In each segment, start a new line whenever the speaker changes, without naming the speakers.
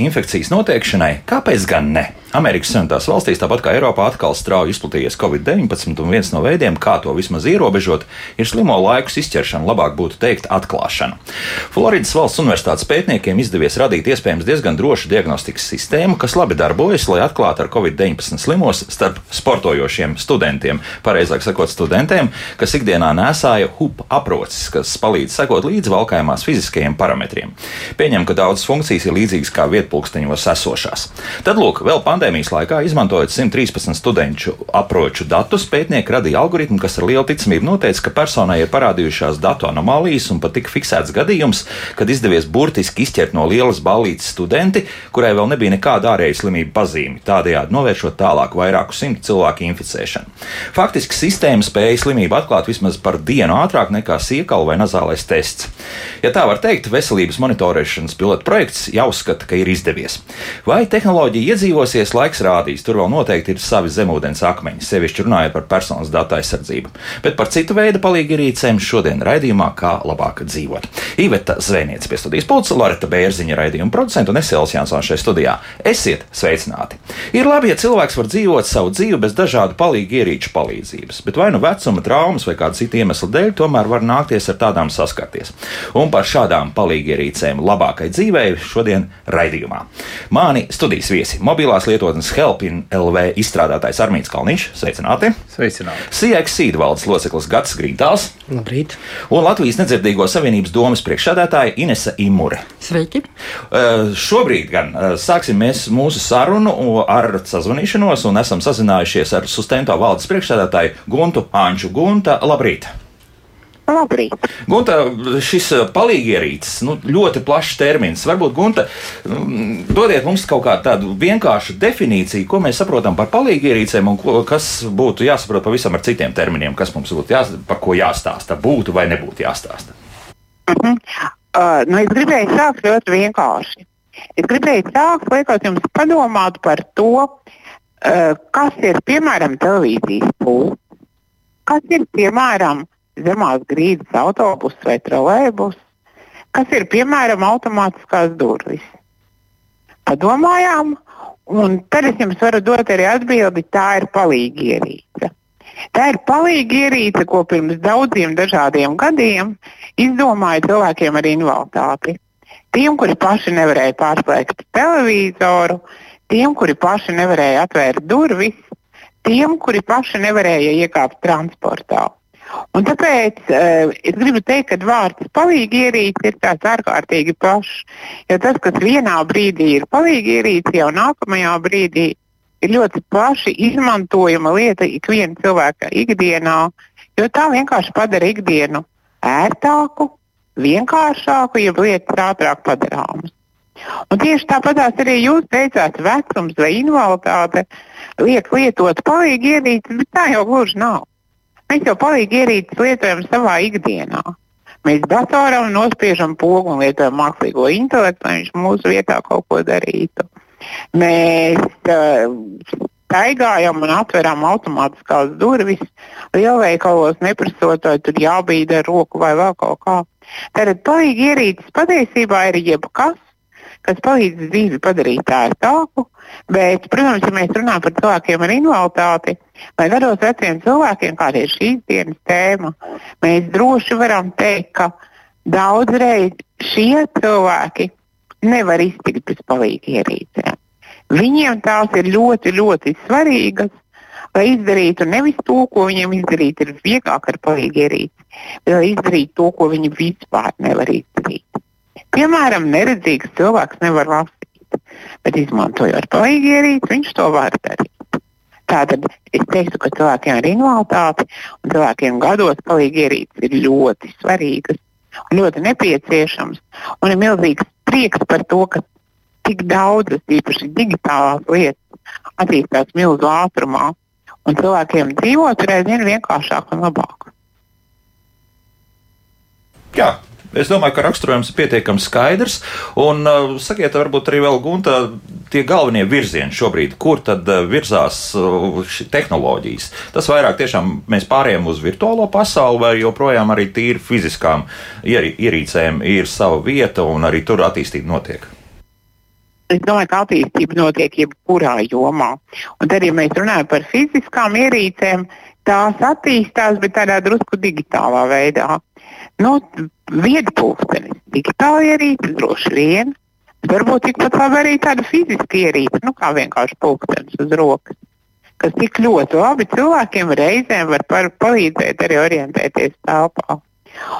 infekcijas noteikšanai, kāpēc gan ne? Amerikas Savienotās valstīs, tāpat kā Eiropā, atkal strauji izplatījies Covid-19, un viens no veidiem, kā to vismaz ierobežot, ir slimo laiku izķeršana, labāk būtu teikt, atklāšana. Floridas valsts universitātes pētniekiem izdevies radīt iespējams diezgan drošu diagnostikas sistēmu, kas labi darbojas, lai atklātu ar Covid-19 slimos starp sportojošiem studentiem, pareizāk sakot, studentiem, kas ikdienā nesāja HUP aprocis, kas palīdz sekot līdzi valkājumās fiziskajiem parametriem. Pieņem, ka daudzas funkcijas ir līdzīgas kā vietpulksteņos esošās. Tad, lūk, vēl pandēmija pandēmijas laikā, izmantojot 113 studentu aproču datus, pētnieki radīja algoritmu, kas ar lielu ticamību noteica, ka personai ir parādījušās datu anomālijas un pat tika fiksēts gadījums, kad izdevies burtiski izķert no lielas ballītes studenti, kurai vēl nebija nekāda ārēja slimība pazīme, tādējādi novēršot tālāk vairāku simtu cilvēku inficēšanu. Faktiski sistēma spēja slimību atklāt vismaz par dienu ātrāk nekā siekalu vai nazālais tests. Ja tā var teikt, veselības monitorēšanas pilota projekts jāuzskata, ka ir izdevies. Vai tehnoloģija iedzīvosies kas laiks rādīs. Tur vēl noteikti ir savi zemūdens akmeņi, sevišķi runājot par personas datu aizsardzību. Bet par citu veidu palīgierīcēm šodien raidījumā, kā labāk dzīvot. Iveta Zvēniec pie studijas pulca, Loreta Bērziņa raidījuma producenta un Esēls Jansons šajā studijā. Esiet sveicināti! Ir labi, ja cilvēks var dzīvot savu dzīvi bez dažādu palīgierīču palīdzības, bet vai nu vecuma traumas vai kāda cita iemesla dēļ, tomēr var nākties ar tādām saskarties. Un par šādām palīgierīcēm labākai dzīvei šodien raidījumā. Mani studijas viesi - mobilās lietu lietotnes Helpin LV izstrādātājs Armīts Kalniņš. Sveicināti!
Sveicināti!
CX Seed valdes loceklis Gats Grītāls.
Labrīt!
Un Latvijas nedzirdīgo savienības domas priekšsēdētāja Inese Imure.
Sveiki!
Uh, šobrīd gan uh, sāksim mēs mūsu sarunu ar sazvanīšanos un esam sazinājušies ar Sustento valdes priekšsēdētāju Guntu Anču. Gunta, labrīt!
Labrīt.
Gunta, šis uh, palīgierītis, nu, ļoti plašs termins. Varbūt, Gunta, mm, dodiet mums kaut kādu tādu vienkāršu definīciju, ko mēs saprotam par palīgierīcēm un ko, kas būtu jāsaprot pavisam ar citiem terminiem, kas mums būtu jās, par ko jāstāsta, būtu vai nebūtu jāstāsta.
Uh -huh. uh, nu, es gribēju sākt ļoti vienkārši. Es gribēju sākt, liekot jums padomāt par to, uh, kas ir piemēram televīzijas pūlis, kas ir piemēram zemās grīdas autobus vai trolēbus, kas ir piemēram automātiskās durvis. Padomājām, un tad es jums varu dot arī atbildi, tā ir palīgierīce. Tā ir palīgierīce, ko pirms daudziem dažādiem gadiem izdomāja cilvēkiem ar invaliditāti. Tiem, kuri paši nevarēja pārslēgt televizoru, tiem, kuri paši nevarēja atvērt durvis, tiem, kuri paši nevarēja iekāpt transportā. Un tāpēc uh, es gribu teikt, ka vārds palīgi ierīce ir tāds ārkārtīgi plašs. Jo tas, kas vienā brīdī ir palīgi ierīce, jau nākamajā brīdī ir ļoti plaši izmantojama lieta ikviena cilvēka ikdienā, jo tā vienkārši padara ikdienu ērtāku, vienkāršāku, ja lietas ātrāk padarāmas. Un tieši tāpatās arī jūs teicāt, vecums vai invaliditāte liek lietot palīgi ierīces, bet tā jau gluži nav. Mēs jau palīgi ierīces lietojam savā ikdienā. Mēs datoram nospiežam pogu un lietojam mākslīgo intelektu, lai viņš mūsu vietā kaut ko darītu. Mēs uh, staigājam un atveram automātiskās durvis, lielveikalos neprasot, vai tur jābīda ar roku vai vēl kaut kā. Tātad palīgi ierīces patiesībā ir jebkas, kas palīdz dzīvi padarīt ērtāku. Bet, protams, ja mēs runājam par cilvēkiem ar invaliditāti vai gados veciem cilvēkiem, kāda ir šīs dienas tēma, mēs droši varam teikt, ka daudzreiz šie cilvēki nevar iztikt bez palīga ierīcēm. Viņiem tās ir ļoti, ļoti svarīgas, lai izdarītu nevis to, ko viņiem izdarīt ir vieglāk ar palīga ierīci, bet lai izdarītu to, ko viņi vispār nevar izdarīt. Piemēram, neredzīgs cilvēks nevar lasīt, bet izmantojot palīgierīci, viņš to var darīt. Tātad es teiktu, ka cilvēkiem ar invaliditāti un cilvēkiem gados palīgierīces ir ļoti svarīgas ļoti nepieciešams. Un ir milzīgs prieks par to, ka tik daudzas, īpaši digitālās lietas, attīstās milzu ātrumā, un cilvēkiem dzīvot aizvien vienkāršāk un labāk.
Jā, Es domāju, ka raksturojums ir pietiekami skaidrs. Un uh, sakiet, varbūt arī vēl Gunta, tie galvenie virzieni šobrīd, kur tad uh, virzās uh, tehnoloģijas. Tas vairāk tiešām mēs pārējām uz virtuālo pasauli, vai joprojām arī tīri fiziskām ierīcēm ir sava vieta un arī tur attīstība notiek.
Es domāju, ka attīstība notiek jebkurā jomā. Un tad, ja mēs runājam par fiziskām ierīcēm, tās attīstās, bet tādā drusku digitālā veidā. Nu, Viedpūkstenis, digitāla ierīce droši vien. Varbūt tikpat labi arī tāda fiziska ierīce, nu kā vienkārši pulkstenis uz rokas, kas tik ļoti labi cilvēkiem reizēm var par, palīdzēt arī orientēties telpā.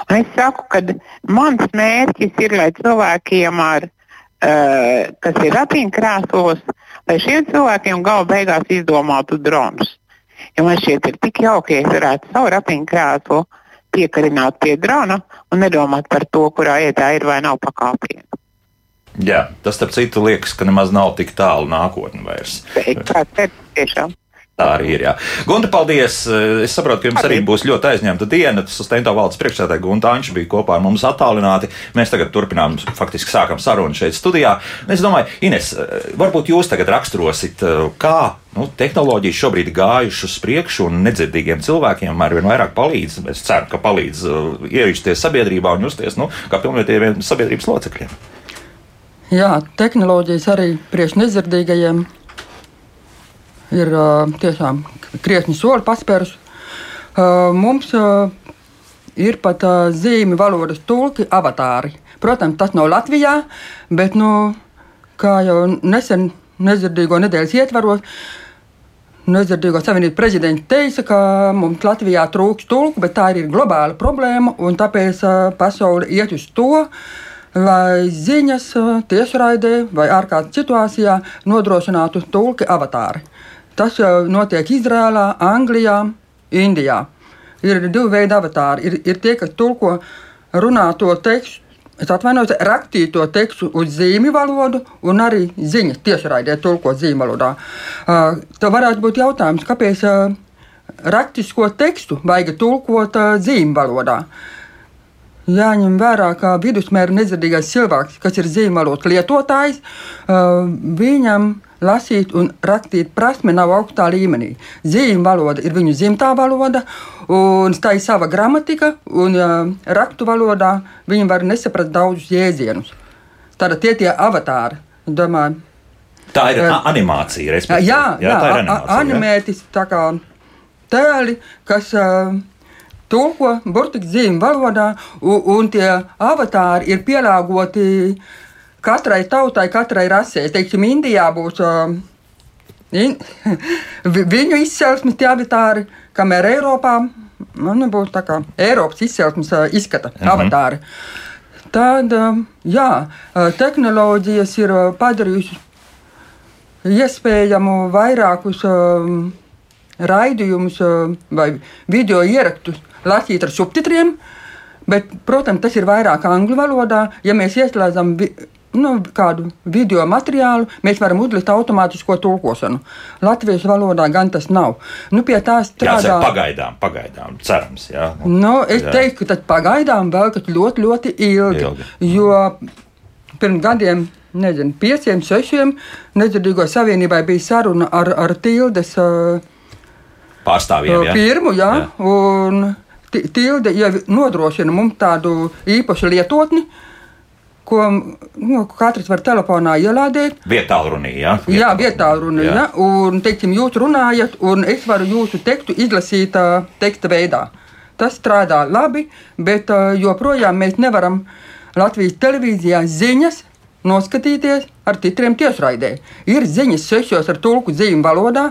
Un es saku, ka mans mērķis ir, lai cilvēkiem, ar, uh, kas ir ratiņkrēslos, lai šiem cilvēkiem gala beigās izdomātu dronus. Jo man šķiet, ir tik jauki, ja es varētu savu ratiņkrēslu piekarināt pie drona un nedomāt par to, kurā ietā ir vai nav pakāpienu.
Jā, tas, starp citu, liekas, ka nemaz nav tik tālu nākotnē vairs.
Tā ir tiešām.
Tā arī ir. Jā. Gunta, paldies! Es saprotu, ka jums arī būs ļoti aizņemta diena. Tas Stento valdes priekšsēdētāja Gunta Anča bija kopā ar mums attālināti. Mēs tagad turpinām, faktiski sākam sarunu šeit studijā. Es domāju, Ines, varbūt jūs tagad raksturosit, kā nu, tehnoloģijas šobrīd gājušas uz priekšu un nedzirdīgiem cilvēkiem arvien vairāk palīdz. Es ceru, ka palīdz uh, iejusties sabiedrībā un justies nu, kā pilnvērtīgiem sabiedrības locekļiem.
Jā, tehnoloģijas arī priekš nedzirdīgajiem ir tiešām krietni soli paspērus. Mums ir pat zīmju valodas tulki, avatāri. Protams, tas nav Latvijā, bet, nu, kā jau nesen nedzirdīgo nedēļas ietvaros, Nedzirdīgo savienību prezidents teica, ka mums Latvijā trūks tulku, bet tā ir globāla problēma, un tāpēc pasaule iet uz to, lai ziņas tiešraidē vai ārkārtas situācijā nodrošinātu tulki avatāri. Tas jau notiek Izrēlā, Anglijā, Indijā. Ir divi veidi avatāri. Ir, ir tie, kas tulko runāto tekstu. Es atvainojos, rakstīto tekstu uz zīmju valodu, un arī ziņas tiešraidē tulko zīmju valodā. Uh, Tev varētu būt jautājums, kāpēc uh, rakstisko tekstu vajag tulkot uh, zīmju valodā? Jāņem vērā, ka vidusmēra nedzirdīgais cilvēks, kas ir zīmju valodas lietotājs, viņam lasīt un rakstīt prasme nav augstā līmenī. Zīmju valoda ir viņu dzimtā valoda, un tā ir sava gramatika, un rakstu valodā viņi var nesaprast daudzus jēdzienus. Tātad tie tie avatāri, domāju.
Tā ir animācija, respektīvi.
Jā, jā, jā tā ir animācija. Animētis tā kā tēli, kas. Uh, tulko burtiski zīmju valodā, un, un tie avatāri ir pielāgoti katrai tautai, katrai rasē. Teiksim, Indijā būs uh, in, viņu izcelsmes tie avatāri, kamēr Eiropā nu, būs tā kā Eiropas izcelsmes uh, izskata -hmm. avatāri. Tad, uh, jā, uh, tehnoloģijas ir uh, padarījušas iespējamu vairākus uh, raidījumus uh, vai video ierakstus lasīt ar subtitriem. Bet, protams, tas ir vairāk angļu valodā. Ja mēs ieslēdzam nu, kādu video materiālu, mēs varam uzlikt automātisko tulkošanu. Latvijas valodā gan tas nav. Nu, pie tā strādā.
Jā, pagaidām, pagaidām, cerams. Jā.
Nu, es jā. teiktu, ka pagaidām vēl ļoti, ļoti ilgi. ilgi. Jo pirms gadiem. Nezinu, pieciem, sešiem nedzirdīgo savienībai bija saruna ar, ar Tildes uh,
pārstāvjiem. Jā.
Pirmu, jā, jā. un Tilde jau nodrošina mums tādu īpašu lietotni, ko nu, katrs var telefonā ielādēt.
Vietā runī, ja?
Vietā. Jā, vietā runī. Ja? Un, teiksim, jūs runājat, un es varu jūsu tekstu izlasīt uh, teksta veidā. Tas strādā labi, bet uh, joprojām mēs nevaram Latvijas televīzijā ziņas noskatīties ar titriem tiešraidē. Ir ziņas sešos ar tulku zīmju valodā,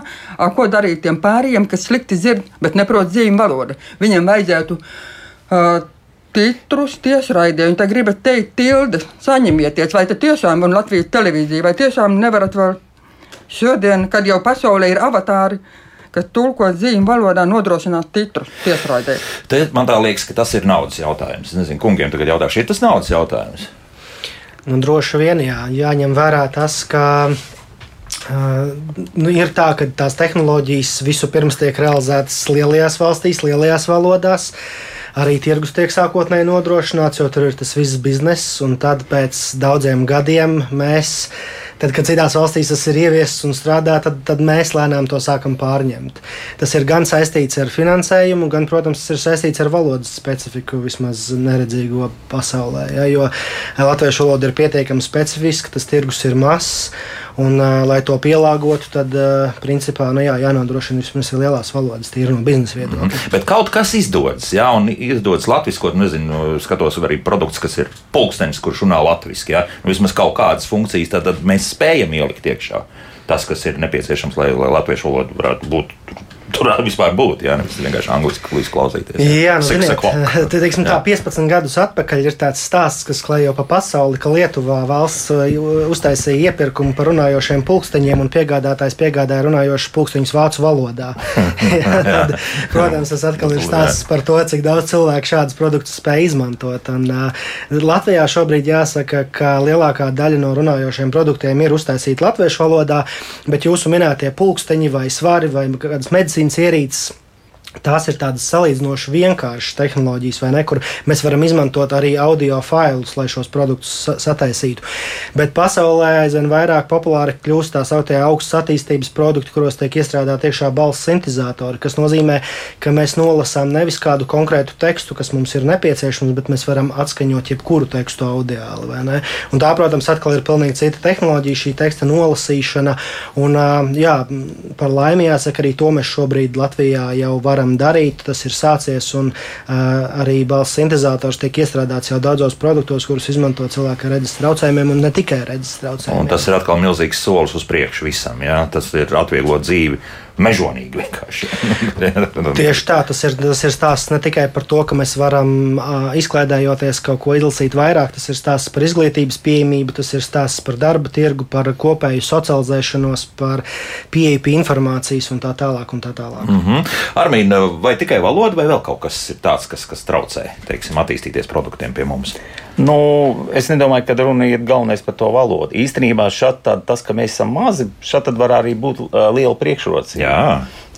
ko darīt tiem pārējiem, kas slikti dzird, bet neprot zīmju valodu. Viņiem vajadzētu uh, titrus tiešraidē. Viņi gribat teikt, tilde, saņemieties, vai tiešām ir Latvijas televīzija, vai tiešām nevarat vēl šodien, kad jau pasaulē ir avatāri. Kas tulko zīmju valodā, nodrošināt titrus tiešraidē.
Te man tā liekas, ka tas ir naudas jautājums. Es nezinu, kungiem tagad jautāšu, ir tas naudas jautājums?
Nu, droši vien jā, jāņem vērā tas, ka Uh, nu, ir tā, ka tās tehnoloģijas vispirms tiek realizētas lielajās valstīs, lielajās valodās. arī tirgus tiek sākotnēji nodrošināts, jo tur ir tas viss bizness, un tad pēc daudziem gadiem mēs Tad, kad citās valstīs tas ir ieviests un strādā, tad, tad mēs lēnām to sākam pārņemt. Tas ir gan saistīts ar finansējumu, gan, protams, tas ir saistīts ar valodas specifiku, vismaz neredzīgo pasaulē. Ja, jo latviešu valoda ir pietiekami specifiska, tas tirgus ir mazs. Un, uh, lai to pielāgotu, tad uh, principā nu, jā, jānodrošina vismaz lielās valodas, tīri no biznesa viedokļa. Mm
-hmm. Bet kaut kas izdodas, jā, un izdodas latviešu, nezinu, skatos arī produkts, kas ir pulkstenis, kurš runā latviešu. Ja? Nu, vismaz kaut kādas funkcijas, tad, tad mēs spējam ielikt iekšā. Tas, kas ir nepieciešams, lai, lai latviešu valoda varētu būt tur vispār būt. Jā, nevis vienkārši angliski klausīties.
Jā, jā nu, ziniet, te, teiksim, tā 15 gadus atpakaļ ir tāds stāsts, kas klejo pa pasauli, ka Lietuvā valsts uh, uztaisīja iepirkumu par runājošiem pulksteņiem, un piegādātājs piegādāja runājošus pulksteņus vācu valodā. jā, tad, protams, tas atkal ir stāsts par to, cik daudz cilvēku šādus produktus spēj izmantot. Un, uh, Latvijā šobrīd jāsaka, ka lielākā daļa no runājošiem produktiem ir uztaisīta latviešu valodā, bet jūsu minētie pulksteņi vai svari vai kādas medicīnas medicīnas ierīces Tās ir tādas salīdzinoši vienkāršas tehnoloģijas, vai ne, kur mēs varam izmantot arī audio failus, lai šos produktus sataisītu. Bet pasaulē aizvien vairāk populāri kļūst tā sauktie augstas attīstības produkti, kuros tiek iestrādāti iekšā balss sintēzatori, kas nozīmē, ka mēs nolasām nevis kādu konkrētu tekstu, kas mums ir nepieciešams, bet mēs varam atskaņot jebkuru tekstu audiāli. Tā, protams, atkal ir pilnīgi cita tehnoloģija, šī teksta nolasīšana. Un, jā, par laimi jāsaka, arī to mēs šobrīd Latvijā jau varam varam darīt. Tas ir sācies, un uh, arī balss sintēzators tiek iestrādāts jau daudzos produktos, kurus izmanto cilvēki ar redzes traucējumiem, un ne tikai redzes traucējumiem.
Un tas ir atkal milzīgs solis uz priekšu visam. Jā? Tas ir atvieglot dzīvi mežonīgi vienkārši.
Tieši tā, tas ir, tas ir stāsts ne tikai par to, ka mēs varam izklaidējoties kaut ko izlasīt vairāk, tas ir stāsts par izglītības pieejamību, tas ir stāsts par darba tirgu, par kopēju socializēšanos, par pieeju pie informācijas un tā tālāk. Un tā tālāk.
Mm -hmm. Armīna, vai tikai valoda vai vēl kaut kas ir tāds, kas, kas traucē teiksim, attīstīties produktiem pie mums?
Nu, es nedomāju, ka runa ir galvenais par to valodu. Īstenībā šat, tas, ka mēs esam mazi, šeit var arī būt uh, liela priekšrocība.
Jā.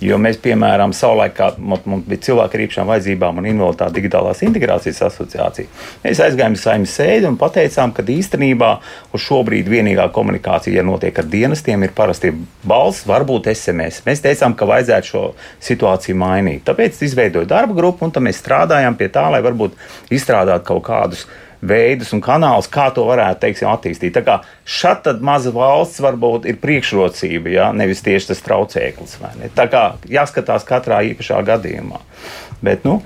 Jo mēs, piemēram, savulaik, kad mums bija cilvēki ar īpašām vajadzībām un invaliditātes digitālās integrācijas asociācija, mēs aizgājām uz saimnes sēdi un teicām, ka īstenībā uz šo brīdi vienīgā komunikācija, ja notiek ar dienestiem, ir parasti balss, varbūt SMS. Mēs teicām, ka vajadzētu šo situāciju mainīt. Tāpēc izveidoju darba grupu un mēs strādājām pie tā, lai varbūt izstrādātu kaut kādus veidus un kanālus, kā to varētu teiksim, attīstīt. Tā kā šāda maza valsts varbūt ir priekšrocība, ja? nevis tieši tas traucēklis. Tā kā jāskatās katrā īpašā gadījumā. Bet, nu,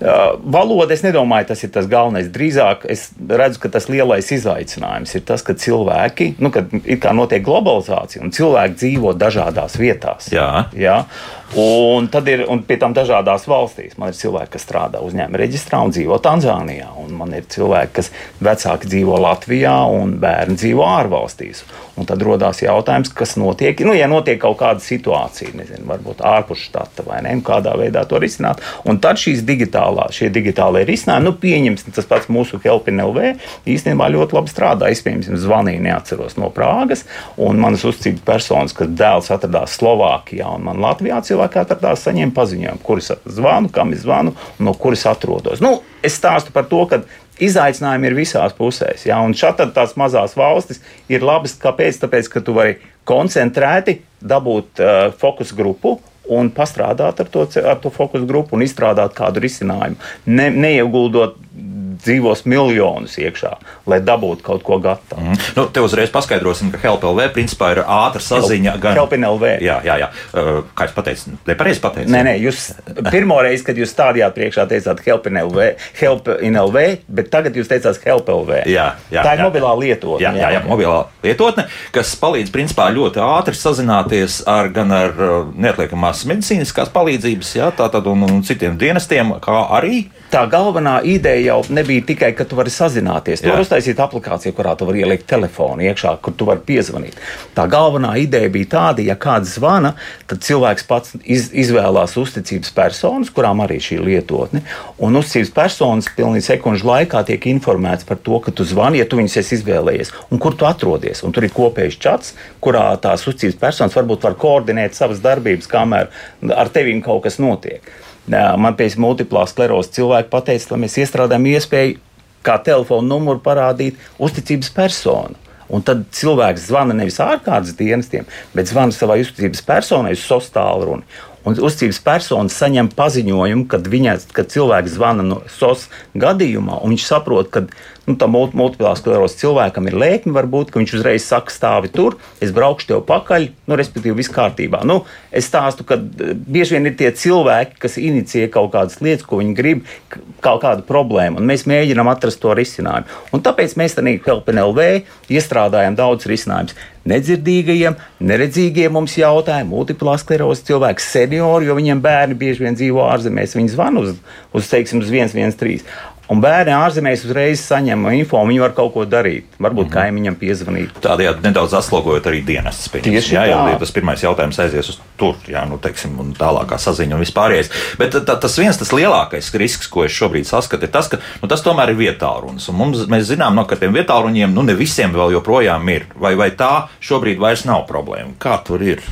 Valoda, es nedomāju, tas ir tas galvenais. Drīzāk es redzu, ka tas lielais izaicinājums ir tas, ka cilvēki, nu, kad ir kā notiek globalizācija, un cilvēki dzīvo dažādās vietās.
Jā.
Jā? Un tad ir un pie tam dažādās valstīs. Man ir cilvēki, kas strādā uzņēmuma reģistrā un dzīvo Tanzānijā. Un man ir cilvēki, kas vecāki dzīvo Latvijā un bērni dzīvo ārvalstīs. Un tad radās jautājums, kas notiek. Nu, ja notiek kaut kāda situācija, nezinu, varbūt ārpus štata vai ne, kādā veidā to risināt. Un tad šīs digitālā, šie digitālie risinājumi, nu, pieņemsim, tas pats mūsu Helpin LV īstenībā ļoti labi strādā. Es, piemēram, zvanīju, neatceros no Prāgas, un manas uzticības personas, kas dēls atradās Slovākijā un man Latvijā. Cilvēki cilvēki atradās, saņēma paziņojumu, kurus zvanu, kam es zvanu un no kuras atrodos. Nu, es stāstu par to, ka izaicinājumi ir visās pusēs. Ja? Un šādi tās mazās valstis ir labas. Kāpēc? Tāpēc, ka tu vari koncentrēti dabūt uh, fokus grupu un pastrādāt ar to, ar to fokus grupu un izstrādāt kādu risinājumu. Ne, neieguldot dzīvos miljonus iekšā, lai dabūtu kaut ko gatavu. Mm.
Nu, te uzreiz paskaidrosim, ka HelpLV principā ir ātra saziņa.
Help, gan... HelpLV.
Jā, jā, jā. Uh, kā jūs pateicāt, nepareizi pateicāt?
Nē, nē, jūs pirmo reizi, kad jūs stādījāt priekšā, teicāt HelpLV, HelpLV, bet tagad jūs teicāt HelpLV.
Jā, jā,
Tā ir
jā,
mobilā lietotne.
Jā, jā, jā, mobilā lietotne, kas palīdz principā ļoti ātri sazināties ar gan ar uh, neatliekamās medicīniskās palīdzības, jā, tātad un, un citiem dienestiem, kā arī.
Tā galvenā ideja jau nebija tikai, ka tu vari sazināties. Tu vari uztaisīt aplikāciju, kurā tu vari ielikt telefonu iekšā, kur tu vari piezvanīt. Tā galvenā ideja bija tāda, ja kāds zvana, tad cilvēks pats iz, izvēlās uzticības personas, kurām arī šī lietotne. Un uzticības personas pilnīgi sekundžu laikā tiek informēts par to, ka tu zvani, ja tu viņus esi izvēlējies, un kur tu atrodies. Un tur ir kopējs čats, kurā tās uzticības personas varbūt var koordinēt savas darbības, kamēr ar tevi kaut kas notiek. Man pēc multiplā sklerozes cilvēki pateica, lai mēs iestrādājam iespēju kā telefona numuru parādīt uzticības personu. Un tad cilvēks zvana nevis ārkārtas dienestiem, bet zvana savai uzticības personai uz sostālu runu. Un uzticības persona saņem paziņojumu, kad, viņa, kad cilvēks zvana no SOS gadījumā, un viņš saprot, ka nu, tam multiplā sklerozes cilvēkam ir lēkme, varbūt viņš uzreiz saka, stāvi tur, es braukšu tev pakaļ, nu, respektīvi, viss kārtībā. Nu, es stāstu, ka eh, bieži vien ir tie cilvēki, kas inicijē kaut kādas lietas, ko viņi grib, kaut kādu problēmu, un mēs mēģinām atrast to risinājumu. Un tāpēc mēs tādā KLPNLV iestrādājam daudz risinājumus. Nedzirdīgajiem, neredzīgiem mums jautāja, multiplā sklerozes cilvēki, seniori, jo viņiem bērni bieži vien dzīvo ārzemēs, viņi zvana uz, uz, teiksim, uz 113. Un bērni ārzemēs uzreiz saņem info, viņi var kaut ko darīt. Varbūt mm. kaimiņam piezvanīt.
Tādējādi nedaudz aslogojot arī dienas spējas. Jā, jau tas pirmais jautājums aizies uz tur, jā, nu, teiksim, un tālākā saziņa un vispārējais. Bet tā, tas viens tas lielākais risks, ko es šobrīd saskatu, ir tas, ka nu, tas tomēr ir vietālunis. Un mums, mēs zinām, no, ka tiem vietāluņiem nu, ne visiem vēl joprojām ir. Vai, vai tā šobrīd vairs nav problēma? Kā tur ir?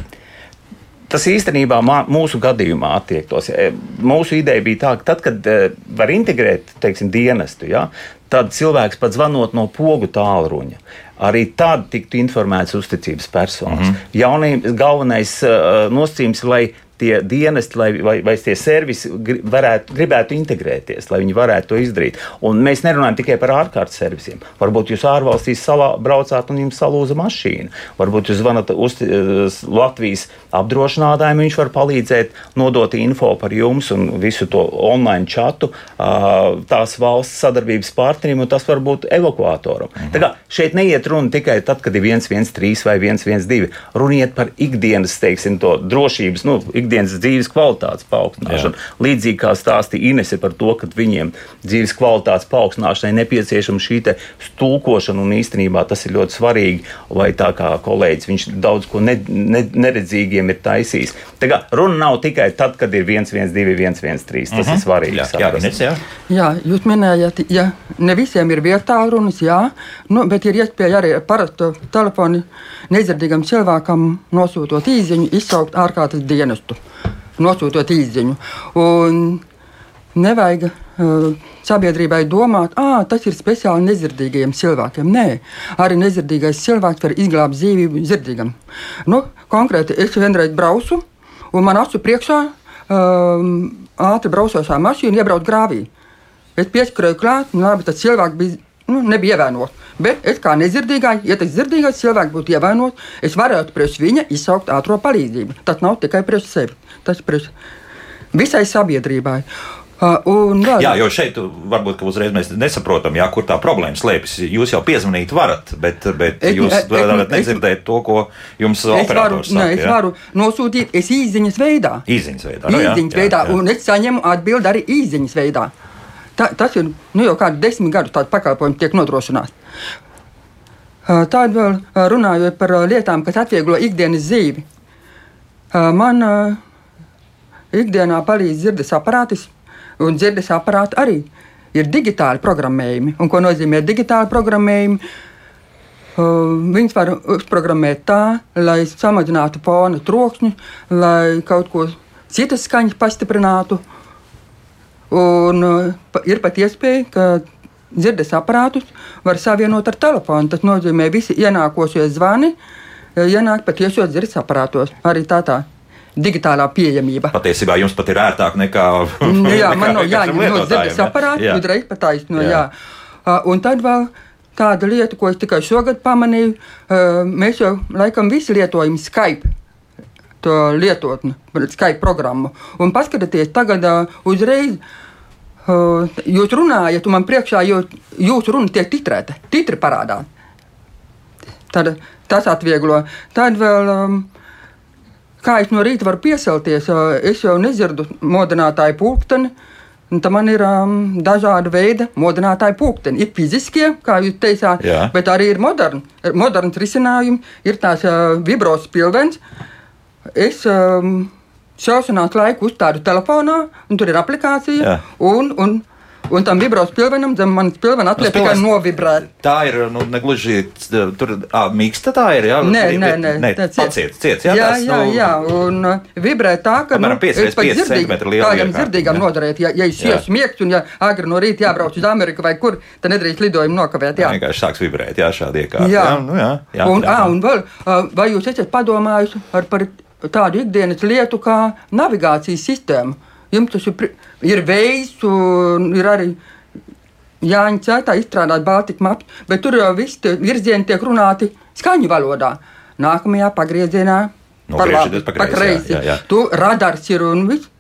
Tas īstenībā mūsu gadījumā attiektos. E, mūsu ideja bija tā, ka tad, kad e, var integrēt teiksim, dienestu, ja, tad cilvēks pat zvanot no pogu tālruņa. Arī tad tiktu informēts uzticības personas. Mm -hmm. Jaunības galvenais uh, nosacījums, lai tie dienesti lai, vai, vai tie servisi varētu, gribētu integrēties, lai viņi varētu to izdarīt. Un mēs nerunājam tikai par ārkārtas servisiem. Varbūt jūs ārvalstīs salā, braucāt un jums salūza mašīna. Varbūt jūs zvanat uz Latvijas apdrošinātājiem, viņš var palīdzēt nodot info par jums un visu to online chatu tās valsts sadarbības partnerim, un tas var būt evakuatoram. Mhm. Tā kā šeit neiet runa tikai tad, kad ir 113 vai 112. Runiet par ikdienas, teiksim, to drošības, nu, ik ikdienas dzīves kvalitātes paaugstināšanu. Jā. Līdzīgi kā stāstīja Inese par to, ka viņiem dzīves kvalitātes paaugstināšanai nepieciešama šī stulkošana, un īstenībā tas ir ļoti svarīgi, vai tā kā kolēģis, viņš daudz ko ne, ne, neredzīgiem ir taisījis. Tā kā runa nav tikai tad, kad ir 112, 113, tas mm -hmm. ir mhm. svarīgi. Jā,
jā,
Nec,
jā. jā, jūs minējāt, ja ne visiem ir vietā runas, jā, nu, bet ir iespēja arī parastu telefonu nedzirdīgam cilvēkam nosūtot īziņu, izsaukt ārkārtas dienestu nosūtot īziņu. Un nevajag uh, sabiedrībai domāt, ka tas ir speciāli nedzirdīgiem cilvēkiem. Nē, arī nedzirdīgais cilvēks var izglābt dzīvību dzirdīgam. Nu, konkrēti, es vienreiz braucu, un man acu priekšā um, ātri braucošā mašīna iebrauc grāvī. Es pieskrēju klāt, un labi, tas cilvēks bija, nu, nebija ievainots. Bet es kā nedzirdīgais, ja tas dzirdīgais cilvēks būtu ievainots, es varētu priekš viņa izsaukt ātrā palīdzību. Tas nav tikai priekš sevi, tas ir priekš visai sabiedrībai. Uh,
vēl... Jā, jo šeit varbūt uzreiz mēs nesaprotam, jā, kur tā problēma slēpjas. Jūs jau piezvanīt varat, bet, bet es, jūs es, varat nedzirdēt to, ko jums operators
saka. Nē, es varu nosūtīt es īziņas veidā.
Īziņas veidā, nu, jā,
īziņas jā, veidā jā. un es saņemu atbildi arī īziņas veidā. Tā, tas ir nu, jau kādi desmit gadus tāds pakalpojums tiek nodrošināts. Tādu vēl runājot par lietām, kas atvieglo ikdienas dzīvi. Man ikdienā palīdz dzirdes aparātis, un dzirdes aparāti arī ir digitāli programmējumi. Un, ko nozīmē digitāli programmējumi? Viņus var uzprogrammēt tā, lai samazinātu fona troksni, lai kaut ko citas skaņas pastiprinātu. Un ir pat iespēja, ka dzirdes aparātus var savienot ar telefonu. Tas nozīmē, ka visi ienākošie zvani eh, ienāk patiešos dzirdes aparātos. Arī tā tā digitālā pieejamība.
Patiesībā jums pat ir ērtāk nekā.
Nu jā, nekā man nav jāņem no dzirdes aparāta, uzreiz pataisno. Jā. Jā. Un tad vēl tāda lieta, ko es tikai šogad pamanīju, mēs jau laikam visi lietojam Skype. To lietotni, Skype programmu. Un paskatieties, tagad uzreiz jūs runājat, un man priekšā jūsu runa tiek titrēta. Titri parādās. Tad tas atvieglo. Tad vēl, um, kā es no rīta varu piecelties, uh, es jau nedzirdu modinātāju pulksteni. Tad man ir um, dažādi veidi modinātāji pulksteni. Ir fiziskie, kā jūs teicāt, Jā. bet arī ir moderni. Moderns risinājums, ir tās uh, vibros pilvens. Es um, šaušanās laiku uzstādu telefonā, un tur ir aplikācija. Jā. Un, un, Un tam vibros pilvenam zem manas pilvena atliek tikai novibrēt.
Tā ir nu, negluži tur, ā, mīksta tā ir. Jā,
Nē, nē, nē,
nē
tā ciet.
paciet, ciet, jā,
jā,
tās,
jā,
nu,
jā, un uh, vibrē tā, ka
Apmēram pieci reiz
pat
pieci
dzirdīgi-
centimetri liela
Kādam dzirdīgam
jā.
noderēt, ja, ja es iesu miegt un ja agri no rīta jābrauc uz Ameriku vai kur, tad nedrīkst lidojumu nokavēt. Jā.
vienkārši sāks vibrēt, jā, šādi iekārti.
Jā.
jā, nu, jā, jā,
un,
jā.
ā, un vēl, vai jūs esat padomājuši ar, par tādu ikdienas lietu kā navigācijas sistēmu? Jums tas ir, ir vējs, un ir arī Jāņa Cētā izstrādāt Baltiku mapu, bet tur jau viss tie virzieni tiek runāti skaņu valodā. Nākamajā pagriezienā
Nogriežieties pa kreisi, jā,
kreisi.
jā, jā.
Tu radars ir un viss.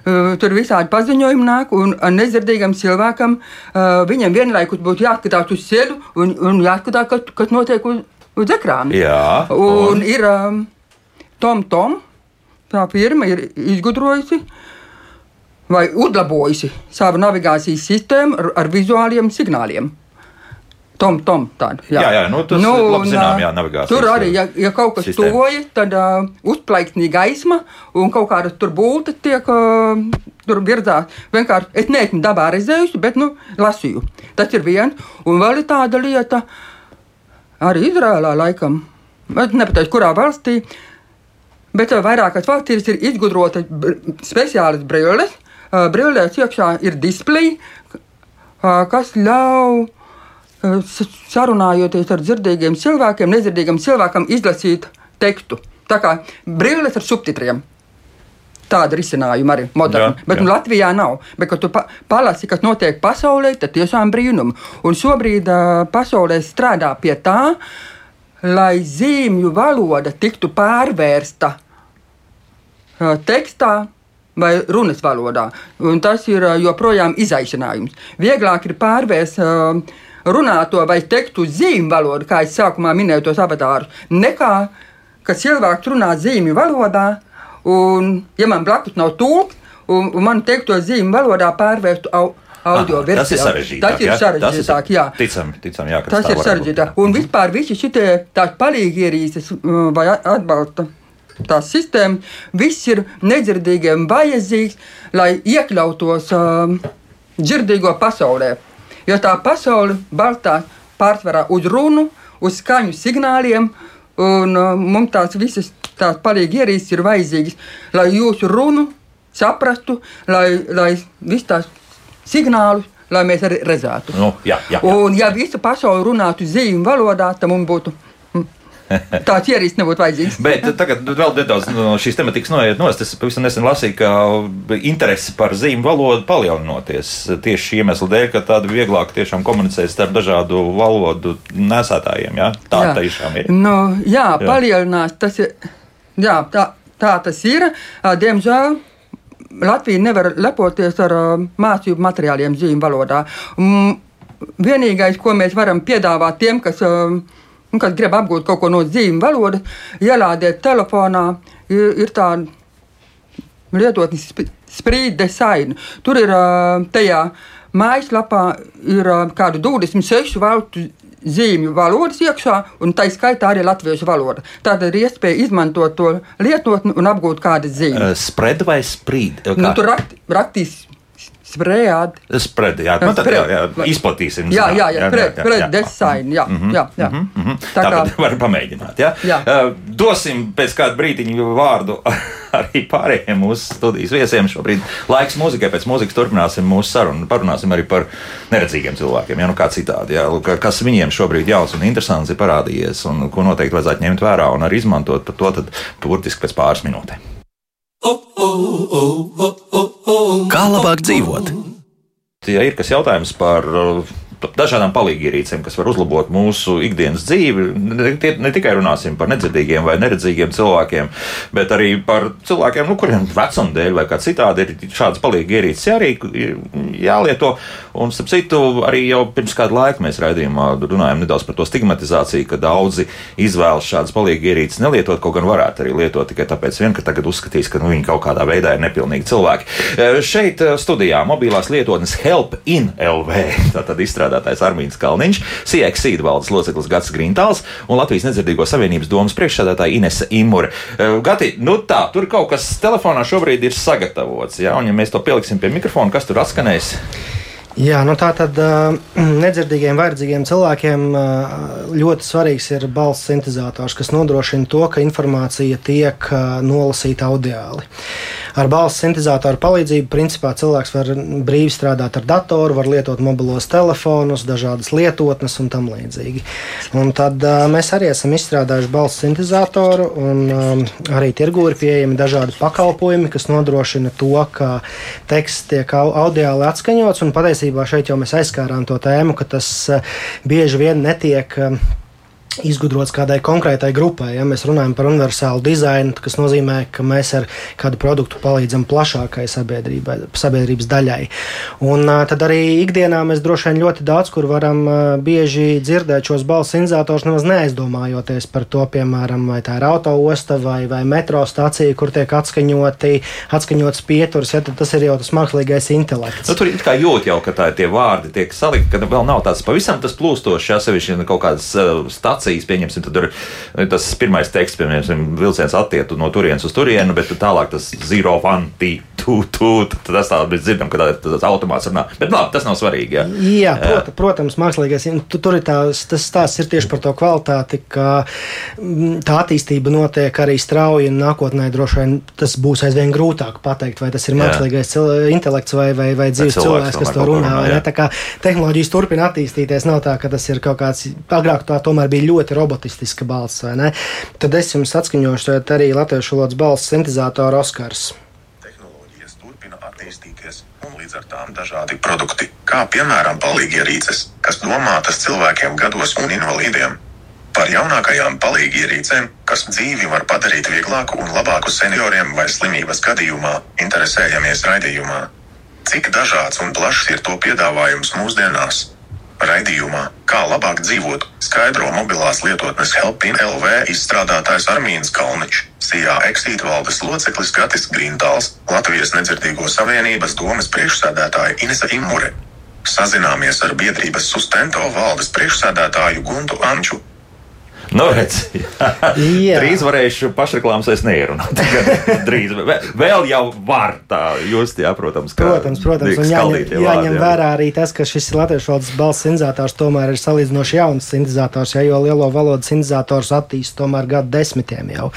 Uh, Tur visādi paziņojumi nāk, un uh, nedzirdīgam cilvēkam uh, viņam vienlaikus būtu jāskatās uz ceļu un, un jāskatās, kas, kas notiek uz, uz ekrāna.
Jā,
un,
un?
ir um, Tom Tom, tā firma ir izgudrojusi vai uzlabojusi savu navigācijas sistēmu ar, ar vizuāliem signāliem. Tom, tom, tādu.
Jā, jā, nu, tas labi
un,
zinām, jā, navigācijas,
Tur arī, ja, ja kaut kas
sistēma.
tuvojas, tad uh, uzplaiksnī gaisma un kaut kāda tur būta tiek uh, tur virzāta. Vienkārši es neesmu dabā redzējusi, bet nu, lasīju. Tas ir viens. Un vēl ir tāda lieta, arī Izrēlā laikam, es nepateikšu, kurā valstī. Bet vairākās valstīs ir izgudrotas speciālas brilles. Uh, Brillēs iekšā ir displeji, uh, kas ļauj s- sarunājoties ar dzirdīgiem cilvēkiem, nedzirdīgam cilvēkam izlasīt tekstu. Tā kā brilles ar subtitriem. Tāda risinājuma arī moderna.
Jā,
Bet
jā.
nu, Latvijā nav. Bet, kad tu pa palasi, kas notiek pasaulē, tad tiešām brīnumi. Un šobrīd uh, pasaulē strādā pie tā, lai zīmju valoda tiktu pārvērsta uh, tekstā vai runas valodā. Un tas ir joprojām izaicinājums. Vieglāk ir pārvērst uh, runāto vai tekstu uz zīmju valodu, kā es sākumā minēju tos avatārus, nekā kad cilvēks runā zīmju valodā, un ja man blakus nav tulks, un, un man teikto zīmju valodā pārvērstu au, audio
Aha,
versijā.
Tas ir sarežģītāk.
Tas ir sarežģītāk, jā.
Ticam, ticam, jā, ka
Tas ir sarežģītāk. Un vispār visi šie tādi palīgi ierīces uh, vai atbalsta. Tās sistēmas, viss ir nedzirdīgiem vajadzīgs, lai iekļautos um, dzirdīgo pasaulē. Jo tā pasaule balstās pārsvarā uz runu, uz skaņu signāliem, un uh, mums tās visas tās palīgi ierīces ir vajadzīgas, lai jūsu runu saprastu, lai, lai visas tās signālus, lai mēs arī redzētu.
Nu, jā, jā, jā.
Un, ja visa pasaule runātu zīmju valodā, tad mums būtu tāds ierīcis, nebūtu vajadzīgs.
Bet tagad vēl nedaudz no šīs tematikas noiet nost. Es pavisam nesen lasīju, ka interese par zīmju valodu palielinoties tieši šī iemesla dēļ, ka tāda vieglāk tiešām komunicēt starp dažādu valodu nesētājiem. Jā? Tā
Jā.
tiešām ir.
Nu, jā,
Jā.
palielinās. Tas ir, jā, tā, tā tas ir. Diemžēl Latvija nevar lepoties ar mācību materiāliem zīmju valodā. Mm, Vienīgais, ko mēs varam piedāvāt tiem, kas, ā, nu, kas grib apgūt kaut ko no zīmju valodas, ielādēt telefonā, ir, ir tāda lietotni sprīd design. Tur ir tajā mājaslapā ir kādu 26 valstu zīmju valodas iekšā, un tā skaitā arī latviešu valoda. Tātad ir iespēja izmantot to lietotni un apgūt kādu zīmi.
Spread vai sprīd?
Nu, tur rakt, raktīs sprējādi.
Spread, jā, nu, tad, jā, jā, izplatīsim.
Jā, jā, jā, pret, pret design, jā, jā, jā.
Mhm.
Tā kā,
var pamēģināt. Ja?
Jā.
Uh, dosim pēc kāda brīdiņa vārdu arī pārējiem mūsu studijas viesiem. Šobrīd laiks mūzikai, pēc mūzikas turpināsim mūsu sarunu. Parunāsim arī par neredzīgiem cilvēkiem, ja nu kā citādi. Jā, kas viņiem šobrīd jauns un interesants ir parādījies un ko noteikti vajadzētu ņemt vērā un arī izmantot par to tad burtiski pēc pāris minūtēm.
Kā labāk dzīvot?
Ja ir kas jautājums par uh, dažādām palīgierīcēm, kas var uzlabot mūsu ikdienas dzīvi, ne, ne tikai runāsim par nedzirdīgiem vai neredzīgiem cilvēkiem, bet arī par cilvēkiem, nu, kuriem vecuma dēļ vai kā citādi ir šādas palīgierīces arī jālieto. Un, starp citu, arī jau pirms kāda laika mēs raidījumā runājām nedaudz par to stigmatizāciju, ka daudzi izvēlas šādas palīgierīces nelietot, kaut gan varētu arī lietot tikai tāpēc, vien, ka tagad uzskatīs, ka nu, viņi kaut kādā veidā ir nepilnīgi cilvēki. Šeit e, studijā mobilās lietotnes Help in LV, tātad izstrādātājs Armīns Kalniņš, CXC valdes loceklis Gats Grintāls un Latvijas nedzirdīgo savienības domas priekšsēdētāja Inese Imure. E, Gati, nu tā, tur kaut kas telefonā šobrīd ir sagatavots, ja, un ja mēs to pieliksim pie mikrofona, kas tur atskanēs?
Jā, nu tā tad uh, nedzirdīgiem, vajadzīgiem cilvēkiem uh, ļoti svarīgs ir balss sintetizators, kas nodrošina to, ka informācija tiek uh, nolasīta audiāli. Ar balss sintetizatoru palīdzību principā cilvēks var brīvi strādāt ar datoru, var lietot mobilos telefonus, dažādas lietotnes un tam līdzīgi. Un tad mēs arī esam izstrādājuši balss sintetizatoru, un um, arī tirgū ir pieejami dažādi pakalpojumi, kas nodrošina to, ka teksts tiek audiāli atskaņots un patiesībā patiesībā šeit jau mēs aizskārām to tēmu, ka tas eh, bieži vien netiek eh, izgudrots kādai konkrētai grupai. Ja mēs runājam par universālu dizainu, tas nozīmē, ka mēs ar kādu produktu palīdzam plašākai sabiedrības daļai. Un uh, tad arī ikdienā mēs droši vien ļoti daudz kur varam uh, bieži dzirdēt šos balss inizators, nemaz neaizdomājoties par to, piemēram, vai tā ir autoosta vai, vai metro stacija, kur tiek atskaņoti, atskaņots pieturs, ja tas ir jau tas mākslīgais intelekts.
Nu, tur ir kā jūt jau, ka tā, tie vārdi tiek salikti, ka vēl nav tāds pavisam tas plūstošs, ja sevišķi kaut kādas uh, stāsts stācijas, pieņemsim, tad tur nu, tas pirmais teksts, piemēram, vilciens attiektu no turienes uz turieni, bet tālāk tas zero two, two, two, tas tā mēs dzirdam, ka tas automāts runā. Bet labi, tas nav svarīgi. Jā,
jā prot, protams, mākslīgais, tur ir tās, tas stāsts ir tieši par to kvalitāti, ka mm, tā attīstība notiek arī strauji un nākotnē droši vien tas būs aizvien grūtāk pateikt, vai tas ir mākslīgais intelekts vai, vai, vai dzīves cilvēks, cilvēks kas to runā. runā tā kā tehnoloģijas turpina attīstīties, nav tā, ka tas ir kaut kāds, agrāk tā tomēr bija ļoti robotistiska balss, vai ne? Tad es jums atskaņošu arī latviešu valodas balss sintēzatoru Oskars.
Tehnoloģijas turpina attīstīties, un līdz ar tām dažādi produkti, kā piemēram palīgierīces, kas domātas cilvēkiem gados un invalīdiem. Par jaunākajām palīgierīcēm, kas dzīvi var padarīt vieglāku un labāku senioriem vai slimības gadījumā, interesējamies raidījumā. Cik dažāds un plašs ir to piedāvājums mūsdienās? Raidījumā Kā labāk dzīvot, skaidro mobilās lietotnes Helpin LV izstrādātājs Armīns Kalničs, Sijā eksīt valdes loceklis Gatis Grīntāls, Latvijas nedzirdīgo savienības domas priekšsēdētāja Inese Imure. Sazināmies ar biedrības sustento valdes priekšsēdētāju Guntu Anču
Nu, redz, drīz varēšu pašreklāmas es neierunāt. drīz vēl jau var tā just, jā, protams.
Protams, protams. Un jāņem, jāņem jā. vērā arī tas, ka šis latviešu valodas balss sintetizators tomēr ir salīdzinoši jauns sintetizators, ja, jo lielo valodas sintetizators attīst tomēr gadu desmitiem jau.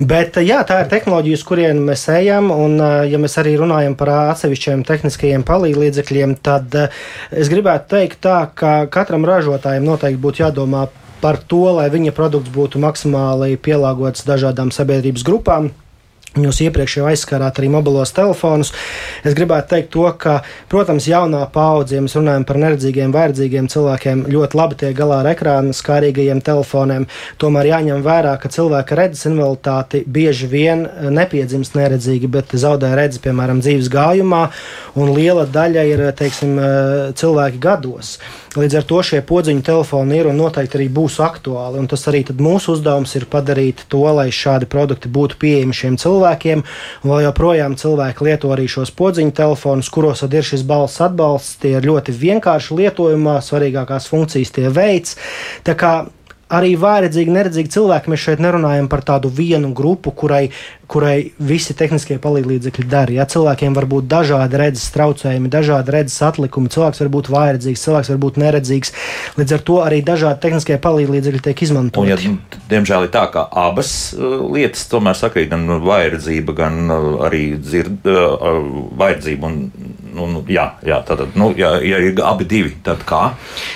Bet jā, tā ir tehnoloģija, uz kurien mēs ejam, un ja mēs arī runājam par atsevišķiem tehniskajiem palīdzekļiem, tad es gribētu teikt tā, ka katram ražotājam noteikti būtu jādomā par to, lai viņa produkts būtu maksimāli pielāgots dažādām sabiedrības grupām. Jūs iepriekš jau aizskārāt arī mobilos telefonus. Es gribētu teikt, to, ka, protams, jaunā paudze, ja mēs runājam par neredzīgiem, vairdzīgiem cilvēkiem, ļoti labi tiek galā ar ekrāna skārīgajiem telefoniem. Tomēr jāņem vērā, ka cilvēka redzes invaliditāti bieži vien nepiedzimst neredzīgi, bet zaudē redzes, piemēram, dzīves gājumā, un liela daļa ir, teiksim, cilvēki gados. Līdz ar to šie podziņu telefoni ir un noteikti arī būs aktuāli. Tas arī mūsu uzdevums ir padarīt to, lai šādi produkti būtu pieejami šiem cilvēkiem. Vēl joprojām cilvēki lieto arī šos podziņu telefonus, kuros ir šis balss atbalsts. Tie ir ļoti vienkārši lietojumā, svarīgākās funkcijas tie veids. Arī vājredzīgi, neredzīgi cilvēki. Mēs šeit nerunājam par tādu vienu grupu, kurai kurai visi tehniskie palīdzekļi dara. Ja cilvēkiem var būt dažādi redzes traucējumi, dažādi redzes atlikumi, cilvēks var būt vājredzīgs, cilvēks var būt neredzīgs. Līdz ar to arī dažādi tehniskie palīdzekļi tiek izmantoti. Un,
ja, diemžēl ir tā, ka abas uh, lietas tomēr sakrīt, gan vājredzība, gan uh, arī dzird, uh, vājredzība. Un, un, jā, jā, tātad, nu, ja, ja ir abi divi, tad kā?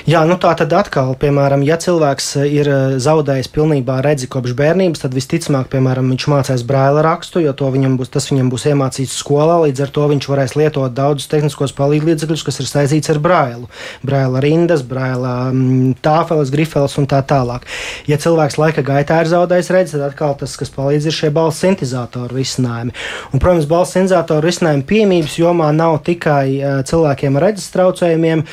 Jā, nu tā tad atkal, piemēram, ja cilvēks ir zaudējis pilnībā redzi kopš bērnības, tad visticamāk, piemēram, viņš mācās brāli rakstu, jo viņam būs, tas viņam būs iemācīts skolā. Līdz ar to viņš varēs lietot daudzus tehniskos palīdzekļus, kas ir saistīts ar brailu. Braila rindas, mm, tāfeles, grifeles un tā tālāk. Ja cilvēks laika gaitā ir zaudējis redzi, tad atkal tas, kas palīdz, ir šie balss sintēzatoru risinājumi. Un, protams, balss sintēzatoru risinājumi piemības jomā nav tikai uh, cilvēkiem ar redzes traucējumiem,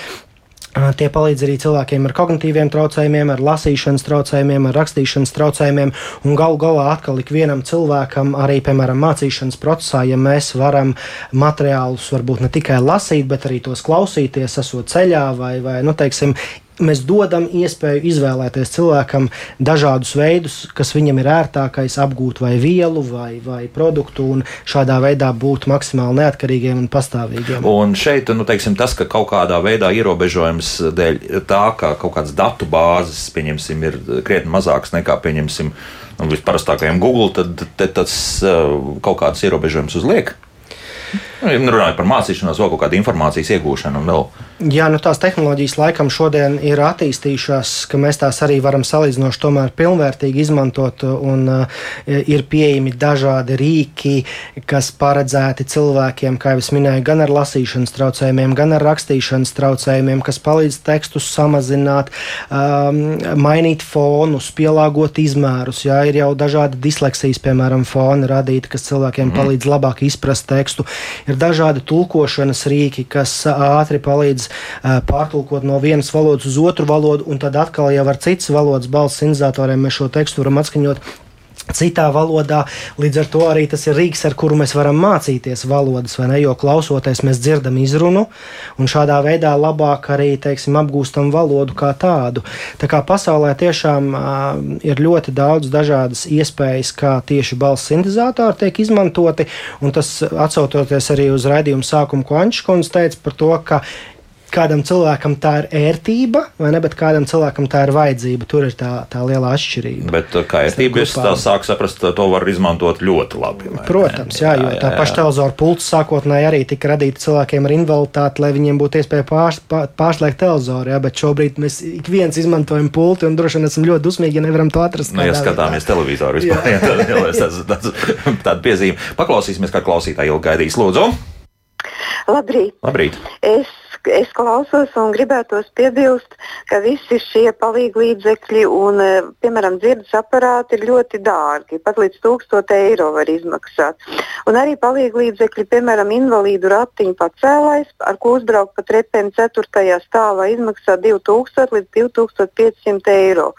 Tie palīdz arī cilvēkiem ar kognitīviem traucējumiem, ar lasīšanas traucējumiem, ar rakstīšanas traucējumiem. Un galu galā atkal ikvienam cilvēkam, arī piemēram mācīšanas procesā, ja mēs varam materiālus varbūt ne tikai lasīt, bet arī tos klausīties, esot ceļā vai, vai nu, teiksim, mēs dodam iespēju izvēlēties cilvēkam dažādus veidus, kas viņam ir ērtākais, apgūt vai vielu, vai, vai produktu, un šādā veidā būt maksimāli neatkarīgiem un pastāvīgiem.
Un šeit nu, teiksim, tas, ka kaut kādā veidā ierobežojums dēļ tā, ka kaut kādas datu bāzes pieņemsim, ir krietni mazākas nekā pieņemsim nu, visparastākajam Google, tad, tad tas uh, kaut kādas ierobežojumus uzliek. Nu, runājot par mācīšanos, vēl kaut kādu informācijas iegūšanu un vēl.
Jā, nu tās tehnoloģijas laikam šodien ir attīstījušās, ka mēs tās arī varam salīdzinoši tomēr pilnvērtīgi izmantot, un uh, ir pieejami dažādi rīki, kas paredzēti cilvēkiem, kā jau es minēju, gan ar lasīšanas traucējumiem, gan ar rakstīšanas traucējumiem, kas palīdz tekstus samazināt, um, mainīt fonus, pielāgot izmērus. Jā, ir jau dažādi disleksijas, piemēram, foni radīti, kas cilvēkiem mm. palīdz labāk izprast tekstu. Ir dažādi tulkošanas rīki, kas ātri palīdz pārtulkot no vienas valodas uz otru valodu, un tad atkal jau ar citas valodas balss sintēzatoriem mēs šo tekstu varam atskaņot citā valodā. Līdz ar to arī tas ir rīks, ar kuru mēs varam mācīties valodas, vai ne? Jo klausoties, mēs dzirdam izrunu, un šādā veidā labāk arī teiksim, apgūstam valodu kā tādu. Tā kā pasaulē tiešām uh, ir ļoti daudz dažādas iespējas, kā tieši balss sintēzatori tiek izmantoti, un tas atsaucoties arī uz raidījumu sākumu, ko Ančkons teica par to, ka kādam cilvēkam tā ir ērtība, vai ne, bet kādam cilvēkam tā ir vajadzība. Tur ir tā, tā liela atšķirība.
Bet uh, kā ērtība, es tā sāku saprast, to var izmantot ļoti labi.
Protams, jā, jo jā, tā paša televizora pults sākotnēji arī tika radīta cilvēkiem ar invaliditāti, lai viņiem būtu iespēja pārs, pārslēgt televizoru, jā, bet šobrīd mēs ik viens izmantojam pulti un droši vien esam ļoti dusmīgi, ja nevaram to atrast.
Nu, ja skatāmies veidā. televizoru vispār, jā, jā, tas, tas, tāda piezīme. Paklausīsimies, kā klausītāji ilgi gaidīs. Lūdzu!
Labrīt!
Labrīt.
Es es klausos un gribētos piebilst, ka visi šie palīgi līdzekļi un, e, piemēram, dzirdes aparāti ir ļoti dārgi. Pat līdz 1000 eiro var izmaksāt. Un arī palīgi līdzekļi, piemēram, invalīdu ratiņu pacēlājs, ar ko uzbraukt pa trepēm 4. stāvā, izmaksā 2000 līdz 2500 eiro.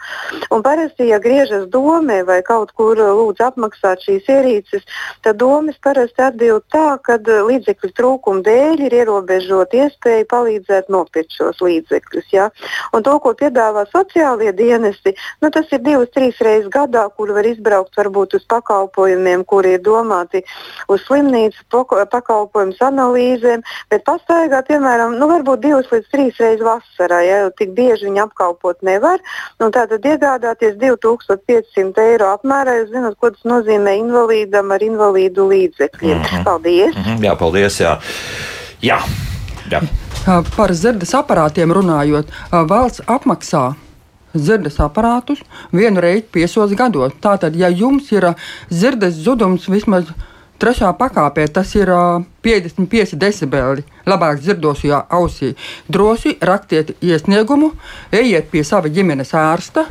Un parasti, ja griežas domē vai kaut kur lūdz apmaksāt šīs ierīces, tad domas parasti atbild tā, ka līdzekļu trūkuma dēļ ir ierobežota iespēja palīdzēt nopirkt šos līdzekļus. Ja? Un to, ko piedāvā sociālie dienesti, nu, tas ir divas, trīs reizes gadā, kur var izbraukt varbūt uz pakalpojumiem, kuri ir domāti uz slimnīcu pakalpojumu analīzēm, bet pastaigā, piemēram, nu, varbūt divas līdz trīs reizes vasarā, ja jau tik bieži viņi apkalpot nevar. Nu, tātad iegādāties 2500 eiro apmērā, jūs zināt, ko tas nozīmē invalīdam ar invalīdu līdzekļiem. Mm -hmm. Paldies! Mm
-hmm. Jā, paldies! Jā. Jā. Jā.
Par zirdes aparātiem runājot, valsts apmaksā zirdes aparātus vienu reizi piesos gados. Tātad, ja jums ir zirdes zudums vismaz trešā pakāpē, tas ir 55 decibeli labāk dzirdošajā ausī, droši rakstiet iesniegumu, ejiet pie sava ģimenes ārsta.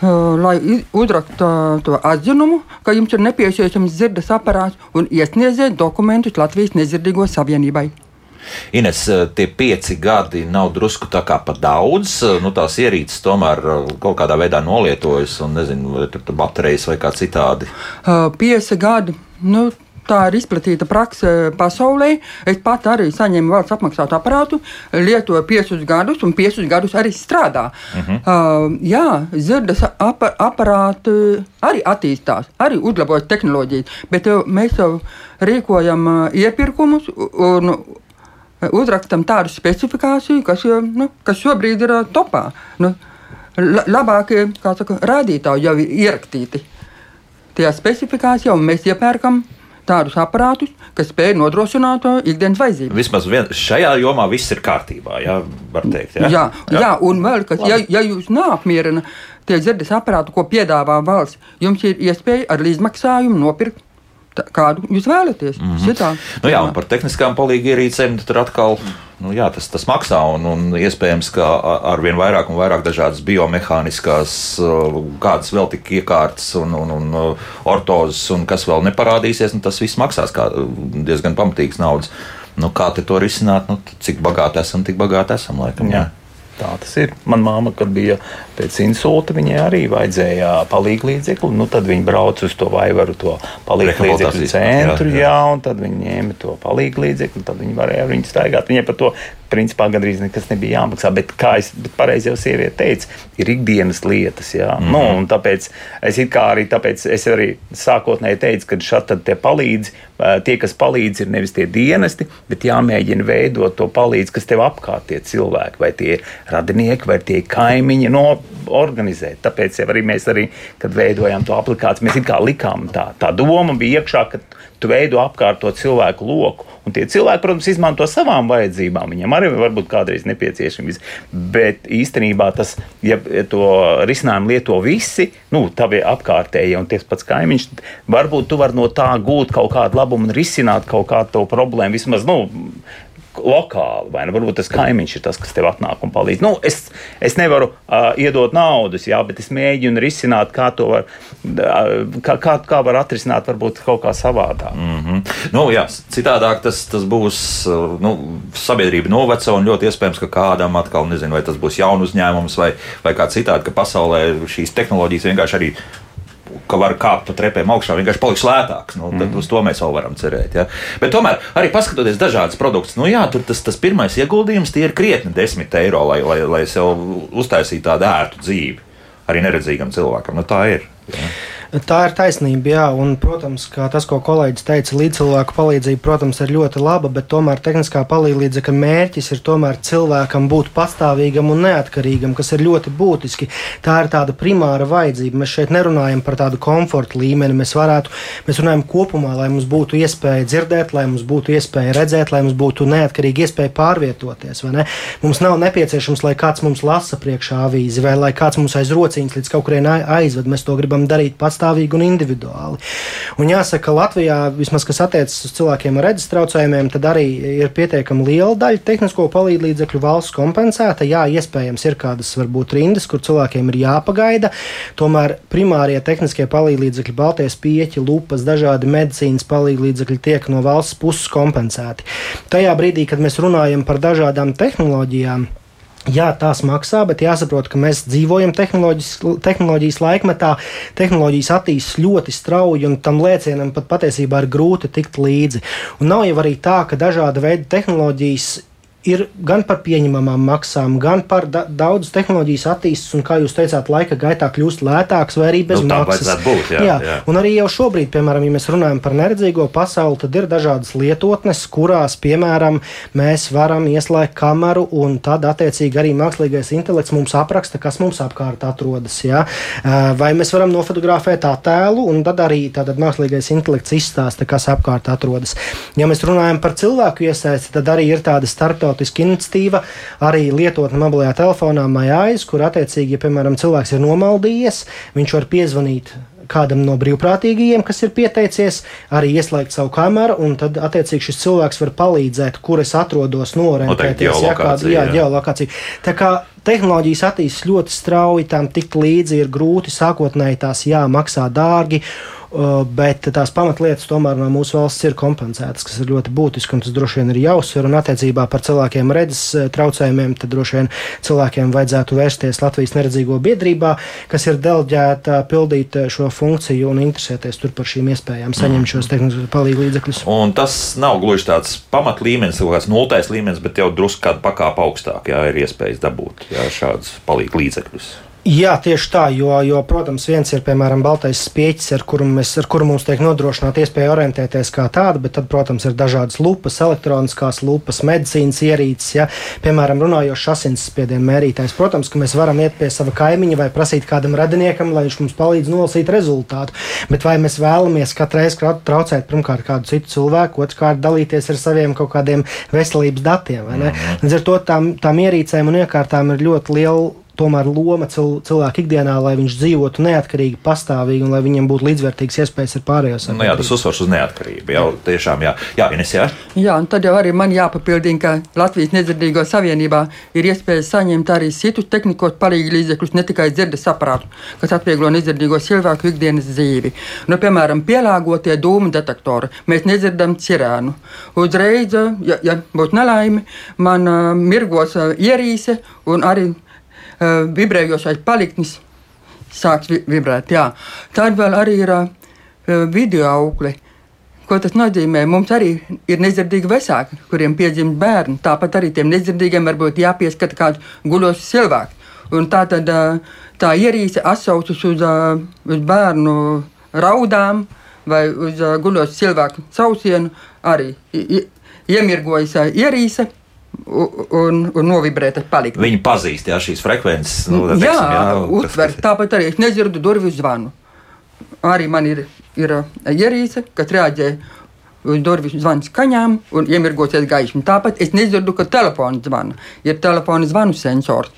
Lai uzrakstu uh, to atzinumu, ka jums ir nepieciešams dzirdes aparāts un iesniedziet dokumentus Latvijas Nezirdīgo savienībai.
Ines, eh, tie pieci gadi nav drusku tā kā par daudz. Eh, nu, tās ierīces tomēr eh, kaut kādā veidā nolietojas, un nezinu, vai tur baterijas vai kā citādi.
Pieci gadi. Nu, Tā ir izplatīta prakse pasaulē. Es pat arī saņēmu valsts apmaksātu aparātu, lietoju piecus gadus, un piecus gadus arī strādā. Uh -huh. uh, jā, zirdes apa aparāti arī attīstās, arī uzlabojas tehnoloģijas, bet mēs jau rīkojam iepirkumus. Un, uzrakstam tādu specifikāciju, kas, nu, kas šobrīd ir topā. Nu, labākie saka, rādītāji jau ir ierakstīti tajā specifikācijā, mēs iepērkam tādus aparātus, kas spēj nodrošināt ikdienas vajadzības.
Vismaz vien, šajā jomā viss ir kārtībā, jā, var teikt. Jā,
jā, jā. jā un vēl kas, ja, ja jūs neapmierina tie dzirdes aparāti, ko piedāvā valsts, jums ir iespēja ar līdzmaksājumu nopirkt kādu jūs vēlaties. Mm -hmm. Šitā,
nu, jā, un par tehniskām palīgierīcēm tur atkal. Nu, jā, tas, tas maksā, un, un iespējams, ka ar vien vairāk un vairāk dažādas biomehāniskās, kādas vēl tik iekārtas, un, un, un ortozes, un kas vēl neparādīsies, nu, tas viss maksās diezgan pamatīgs naudas. Nu, kā to risināt? Nu, cik bagāti esam, tik bagāti esam, laikam. Jā.
Tā tas ir. Manā māma, kad bija pēc insulta, viņai arī vajadzēja palīdzību līdzekli. Nu, tad viņi brauca uz to vaivaru, to palīdzību līdzekļu centru, jā, jā. jā, un tad viņi ņēma to palīdzību līdzekli, un tad viņi varēja ar viņu staigāt. Viņai par to principā gandrīz nekas nebija jāmaksā. Bet, kā es pareizi jau sieviete teica, ir ikdienas lietas. Jā. Mm -hmm. nu, tāpēc es arī, tāpēc es arī sākotnēji teicu, ka šādi tie palīdz, tie, kas palīdz, ir nevis tie dienesti, bet jāmēģina veidot to palīdzību, kas tev apkārt tie cilvēki, vai tie radinieki, vai tie kaimiņi, no organizēt. Tāpēc arī mēs, arī, kad veidojām to aplikāciju, mēs kā likām tā, tā doma bija iekšā, ka tu veido apkārt to cilvēku loku. Un tie cilvēki, protams, izmanto savām vajadzībām. Viņiem arī var būt kādreiz nepieciešams. Bet īstenībā tas, ja to risinājumu lieto visi, nu, tavi apkārtējie un tie pats kaimiņš, varbūt tu vari no tā gūt kaut kādu labumu un risināt kaut kādu to problēmu. Vismaz, nu, lokāli, vai ne? Varbūt tas kaimiņš ir tas, kas tev atnāk un palīdz. Nu, es, es nevaru uh, iedot naudas, jā, bet es mēģinu risināt, kā to var, uh, kā, kā, kā var atrisināt, varbūt kaut kā savādāk.
Mm -hmm. nu, jā, citādāk tas, tas būs, nu, sabiedrība noveco un ļoti iespējams, ka kādam atkal, nezinu, vai tas būs jaunu uzņēmums vai, vai kā citādi, ka pasaulē šīs tehnoloģijas vienkārši arī ka var kāpt pa trepēm augšā, vienkārši paliks lētāks. Nu, tad mm. uz to mēs vēl varam cerēt. Ja? Bet tomēr, arī paskatoties dažādas produktus, nu jā, tur tas, tas pirmais ieguldījums ir krietni 10 eiro, lai, lai, lai sev uztaisītu tādu ērtu dzīvi arī neredzīgam cilvēkam. Nu, tā ir. Ja?
Tā ir taisnība, jā, un, protams, tas, ko kolēģis teica, līdzcilvēku palīdzība, protams, ir ļoti laba, bet tomēr tehniskā palīdzība mērķis ir tomēr cilvēkam būt pastāvīgam un neatkarīgam, kas ir ļoti būtiski. Tā ir tāda primāra vajadzība. Mēs šeit nerunājam par tādu komforta līmeni. Mēs varētu, mēs runājam kopumā, lai mums būtu iespēja dzirdēt, lai mums būtu iespēja redzēt, lai mums būtu neatkarīgi iespēja pārvietoties. Ne? Mums nav nepieciešams, lai kāds mums lasa priekšā avīzi vai lai kāds mums aiz rociņas līdz kaut kurienai aizved. Mēs to gribam darīt pats pastāvīgi un individuāli. Un jāsaka, Latvijā, vismaz kas attiecas uz cilvēkiem ar redzes traucējumiem, tad arī ir pietiekami liela daļa tehnisko palīdzību valsts kompensēta. Jā, iespējams, ir kādas varbūt rindas, kur cilvēkiem ir jāpagaida. Tomēr primārie tehniskie palīdzekļi, baltais pieķi, lupas, dažādi medicīnas palīdzekļi tiek no valsts puses kompensēti. Tajā brīdī, kad mēs runājam par dažādām tehnoloģijām, Jā, tās maksā, bet jāsaprot, ka mēs dzīvojam tehnoloģijas, laikmetā. Tehnoloģijas attīstās ļoti strauji, un tam lēcienam pat patiesībā ir grūti tikt līdzi. Un nav jau arī tā, ka dažāda veida tehnoloģijas ir gan par pieņemamām maksām, gan par da daudz tehnoloģijas attīstības, un, kā jūs teicāt, laika gaitā kļūst lētāks vai arī bez
nu,
maksas.
Būt, jā,
jā, jā. Un arī jau šobrīd, piemēram, ja mēs runājam par neredzīgo pasauli, tad ir dažādas lietotnes, kurās, piemēram, mēs varam ieslēgt kameru, un tad, attiecīgi, arī mākslīgais intelekts mums apraksta, kas mums apkārt atrodas. Jā. Vai mēs varam nofotografēt attēlu, un tad arī tātad mākslīgais intelekts izstāsta, kas apkārt atrodas. Ja mēs runājam par cilvēku iesaisti, tad arī ir tāda starptautiska starptautiska iniciatīva, arī lietotne mobilajā telefonā Maijājas, kur attiecīgi, ja, piemēram, cilvēks ir nomaldījies, viņš var piezvanīt kādam no brīvprātīgajiem, kas ir pieteicies, arī ieslēgt savu kameru, un tad, attiecīgi, šis cilvēks var palīdzēt, kur es atrodos, norentēties, ja kāda jā, ģeolokācija. Tā kā tehnoloģijas attīstās ļoti strauji, tam tikt līdzi ir grūti, sākotnēji tās jāmaksā dārgi. Uh, bet tās pamatlietas tomēr no mūsu valsts ir kompensētas, kas ir ļoti būtiski, un tas droši vien ir jāuzsver. Un attiecībā par cilvēkiem redzes uh, traucējumiem, tad droši vien cilvēkiem vajadzētu vērsties Latvijas neredzīgo biedrībā, kas ir delģēta pildīt uh, šo funkciju un interesēties par šīm iespējām, saņemt šos tehniskos palīdzību līdzekļus.
Un tas nav gluži tāds pamatlīmenis, kaut kāds nultais līmenis, bet jau drusku kādu pakāpu augstāk, jā, ir iespējas dabūt jā, šādus palīdzību līdzekļus.
Jā, tieši tā, jo, jo, protams, viens ir, piemēram, baltais spieķis, ar kuru, mēs, ar kuru mums tiek nodrošināta iespēja orientēties kā tāda, bet tad, protams, ir dažādas lupas, elektroniskās lupas, medicīnas ierīces, ja, piemēram, runājošs asinsspiediena mērītājs. Protams, ka mēs varam iet pie sava kaimiņa vai prasīt kādam radiniekam, lai viņš mums palīdz nolasīt rezultātu, bet vai mēs vēlamies katru reizi traucēt pirmkārt kādu citu cilvēku, otrkārt dalīties ar saviem kaut kādiem veselības datiem, vai ne? Mhm. Līdz ar to tām, tām ierīcēm un iekārtām ir ļoti liela tomēr loma cil, cilvēka ikdienā, lai viņš dzīvotu neatkarīgi, pastāvīgi un lai viņam būtu līdzvērtīgas iespējas ar
sabiedrību. Nu, jā, tas uzsvars uz neatkarību. Jau tiešām, jā, jā Ines, jā.
Jā, un tad jau arī man jāpapildina, ka Latvijas nedzirdīgo savienībā ir iespēja saņemt arī citus tehnikos palīgu līdzekļus, ne tikai dzirdes aparātu, kas atvieglo nedzirdīgo cilvēku ikdienas dzīvi. Nu, piemēram, pielāgotie dūmu detektori. Mēs nedzirdam cirēnu. Uzreiz, ja, ja būtu nelaime, man uh, mirgos uh, ierīse un arī vibrējošais paliknis sāks vi vibrēt. Jā. Tad vēl arī ir video aukli. Ko tas nozīmē? Mums arī ir nedzirdīgi vecāki, kuriem piedzimst bērni. Tāpat arī tiem nedzirdīgiem varbūt jāpieskata kāds guļošs cilvēks. Un tā tad tā ierīce atsaucas uz, uz bērnu raudām vai uz guļošu cilvēku saucienu arī iemirgojas ierīce un, un novibrēt, palikt.
Viņi pazīst jā, šīs frekvences. Nu,
teiksim, jā, jā uztver. Tāpat arī es nedzirdu durvju zvanu. Arī man ir, ir ierīce, kas reaģē uz durvju zvanu skaņām un iemirgosies gaismu. Tāpat es nedzirdu, ka telefons zvana. Ir telefona zvanu sensors.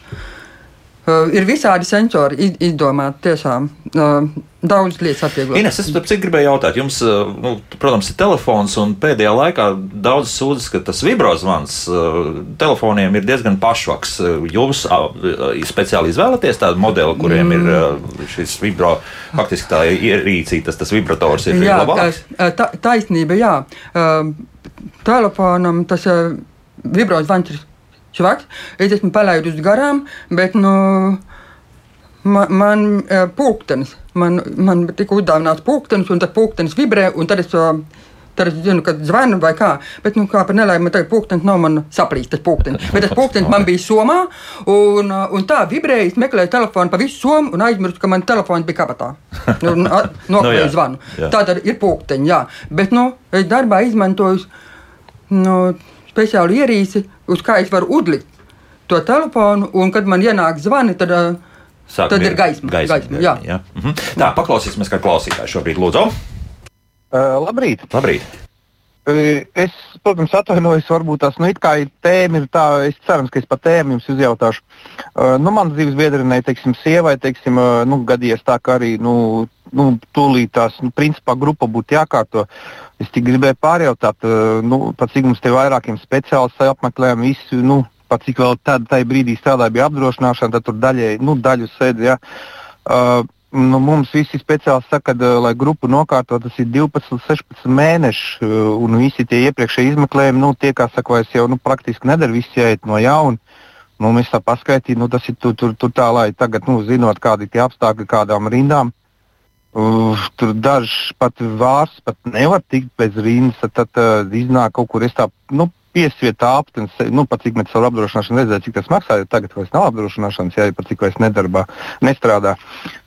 Uh, ir visādi sensori iz, izdomāti tiešām. Uh, Daudz lietas atvieglot.
Ines, es cik gribēju jautāt, jums, nu, protams, ir telefons, un pēdējā laikā daudz sūdzas, ka tas vibrozvans telefoniem ir diezgan pašvaks. Jūs speciāli izvēlaties tādu modeli, kuriem mm. ir šis vibro, faktiski tā ierīcība, tas, tas vibrators ir jā, labāks?
Tā, taisnība, jā. Telefonam tas vibrozvans ir švaks. Es esmu palaidusi garām, bet, nu. No, man, man pulkstenis. Man, man tika uzdāvināts pulkstenis, un tas pulkstenis vibrē, un tad es. Uh, Tad es zinu, ka zvanu vai kā. Bet, nu, kā par nelaimi, man tagad pūkstens nav man saplīst, tas pūkstens. Bet tas pūkstens man bija somā, un, un tā vibrēja, es meklēju telefonu pa visu somu un aizmirsu, ka man telefons bija kabatā. Nu, Noklēju no, zvanu. Jā. Tā tad ir pūksteņi, jā. Bet, nu, es darbā izmantoju nu, speciālu ierīci, uz kā es varu udlikt to telefonu, un kad man ienāk zvani, tad. Uh, Sākam Tad ir gaisma. gaisma, gaisma jā. Jā.
Mhm. Tā, paklausīsimies, kā klausītāji šobrīd lūdzu.
Uh, labrīt!
labrīt.
Uh, es, protams, atvainojos, varbūt tās nu, tēma ir tā, es ceru, ka es par tēmu jums uzjautāšu. Uh, nu, Manas dzīves biedrenei, teiksim, sievai, teiksim, uh, nu, gadījies tā, ka arī nu, nu, tūlīt tās, nu, principā, grupa būtu jākārto. Es tik gribēju pārjautāt, uh, nu, cik mums te vairākiem speciālistiem apmeklējām visu, nu, pat cik vēl tad, tajā brīdī strādāja, bija apdrošināšana, tad tur daļai, nu, daļu sēdi. Ja. Uh, nu, mums visi speciālisti saka, ka, lai grupu nokārto, tas ir 12, 16 mēneši, un visi tie iepriekšēji izmeklējumi, nu, tie, kā saka, vairs jau nu, praktiski nedara, viss jāiet no jauna. Nu, mēs tā paskaidrojam, nu, tas ir tur, tur, tur tā, lai tagad, nu, zinot, kādi ir tie apstākļi, kādām rindām. Uh, tur dažs pat vārds pat nevar tikt bez rindas, tad, uh, iznāk kaut kur. Tā, nu, piesviet aptens, nu, pat cik mēs caur apdrošināšanu redzējām, cik tas maksā, jo tagad vairs nav apdrošināšanas, jā, pat cik vairs nedarbā, nestrādā.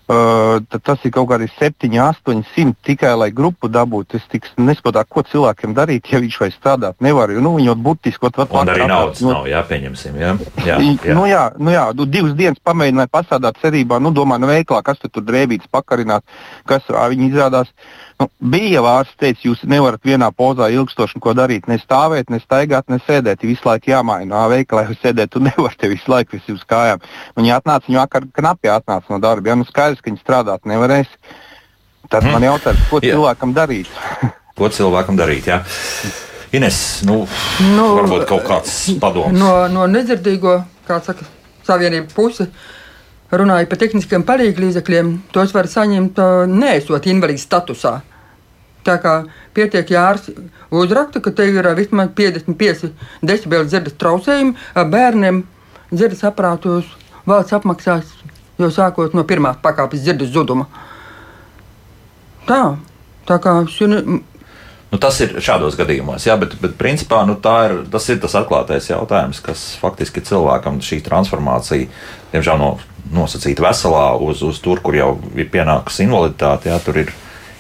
Uh, tas ir kaut kādi 7, 800 tikai lai grupu dabūtu. Es nesaprotu, ko cilvēkiem darīt, ja viņš vairs strādāt nevar. Jo, nu, viņu būtiski
kaut kādā veidā. arī naudas nu, nav, jā, pieņemsim. Jā, jā,
jā. Nu, jā, nu, jā nu, divas dienas pamēģināja pasādāt cerībā, nu, domā, nu, veiklā, kas tur, tur drēbītas pakarināt, kas viņi izrādās. Nu, bija jau ārsts teicis, jūs nevarat vienā pozā ilgstoši ko darīt. Ne stāvēt, ne staigāt, ne sēdēt. Visu laiku jāmaina. Veikalā jau sēdēt, tu nevari te visu laiku visi uz kājām. Viņi atnāca, viņi vakar knapi atnāca no darba. Ja nu skaidrs, ka viņi strādāt nevarēs. Tad hmm. man jautājums, ko jā. cilvēkam darīt?
ko cilvēkam darīt? Jā. Ines, nu, nu, varbūt kaut kāds padoms.
No, no nedzirdīgo, kā saka, savienību pusi runāja par tehniskiem palīdzekļiem, tos var saņemt neesot invalīdu statusā. Tā kā pietiek, ja ārsts uzraksta, ka te ir vismaz 55 decibeli dzirdes traucējumi, bērniem dzirdes aparātos valsts apmaksās jau sākot no pirmās pakāpes dzirdes zuduma. Tā, tā kā šim
Nu, tas ir šādos gadījumos, jā, bet, bet principā nu, ir, tas ir tas atklātais jautājums, kas faktiski cilvēkam šī transformācija, diemžēl no nosacīta veselā uz, uz tur, kur jau ir pienākusi invaliditāte, jā, tur ir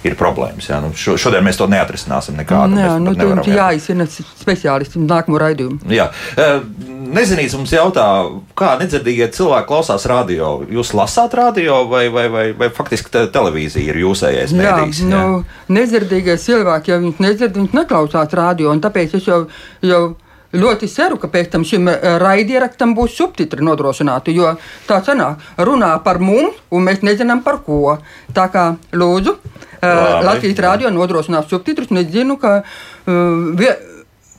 ir problēmas. Jā. Nu, šo, šodien mēs to neatrisināsim nekādu. Jā,
nu, tur jāizsina speciālisti nākamo raidījumu.
Jā. Nezinīs mums jautā, kā nedzirdīgie cilvēki klausās radio. Jūs lasāt radio vai, vai, vai, vai faktiski te, televīzija ir jūsējais mēdījis? Jā,
nu, nedzirdīgie cilvēki, ja viņi nedzird, viņi neklausās radio, un tāpēc es jau, jau ļoti ceru, ka pēc tam šim eh, raidierakstam būs subtitri nodrošināti, jo tā sanāk, runā par mums, un mēs nezinām par ko. Tā kā lūdzu, eh,
Labi.
Latvijas rādio nodrošinās subtitrus, un es zinu, ka eh, vie,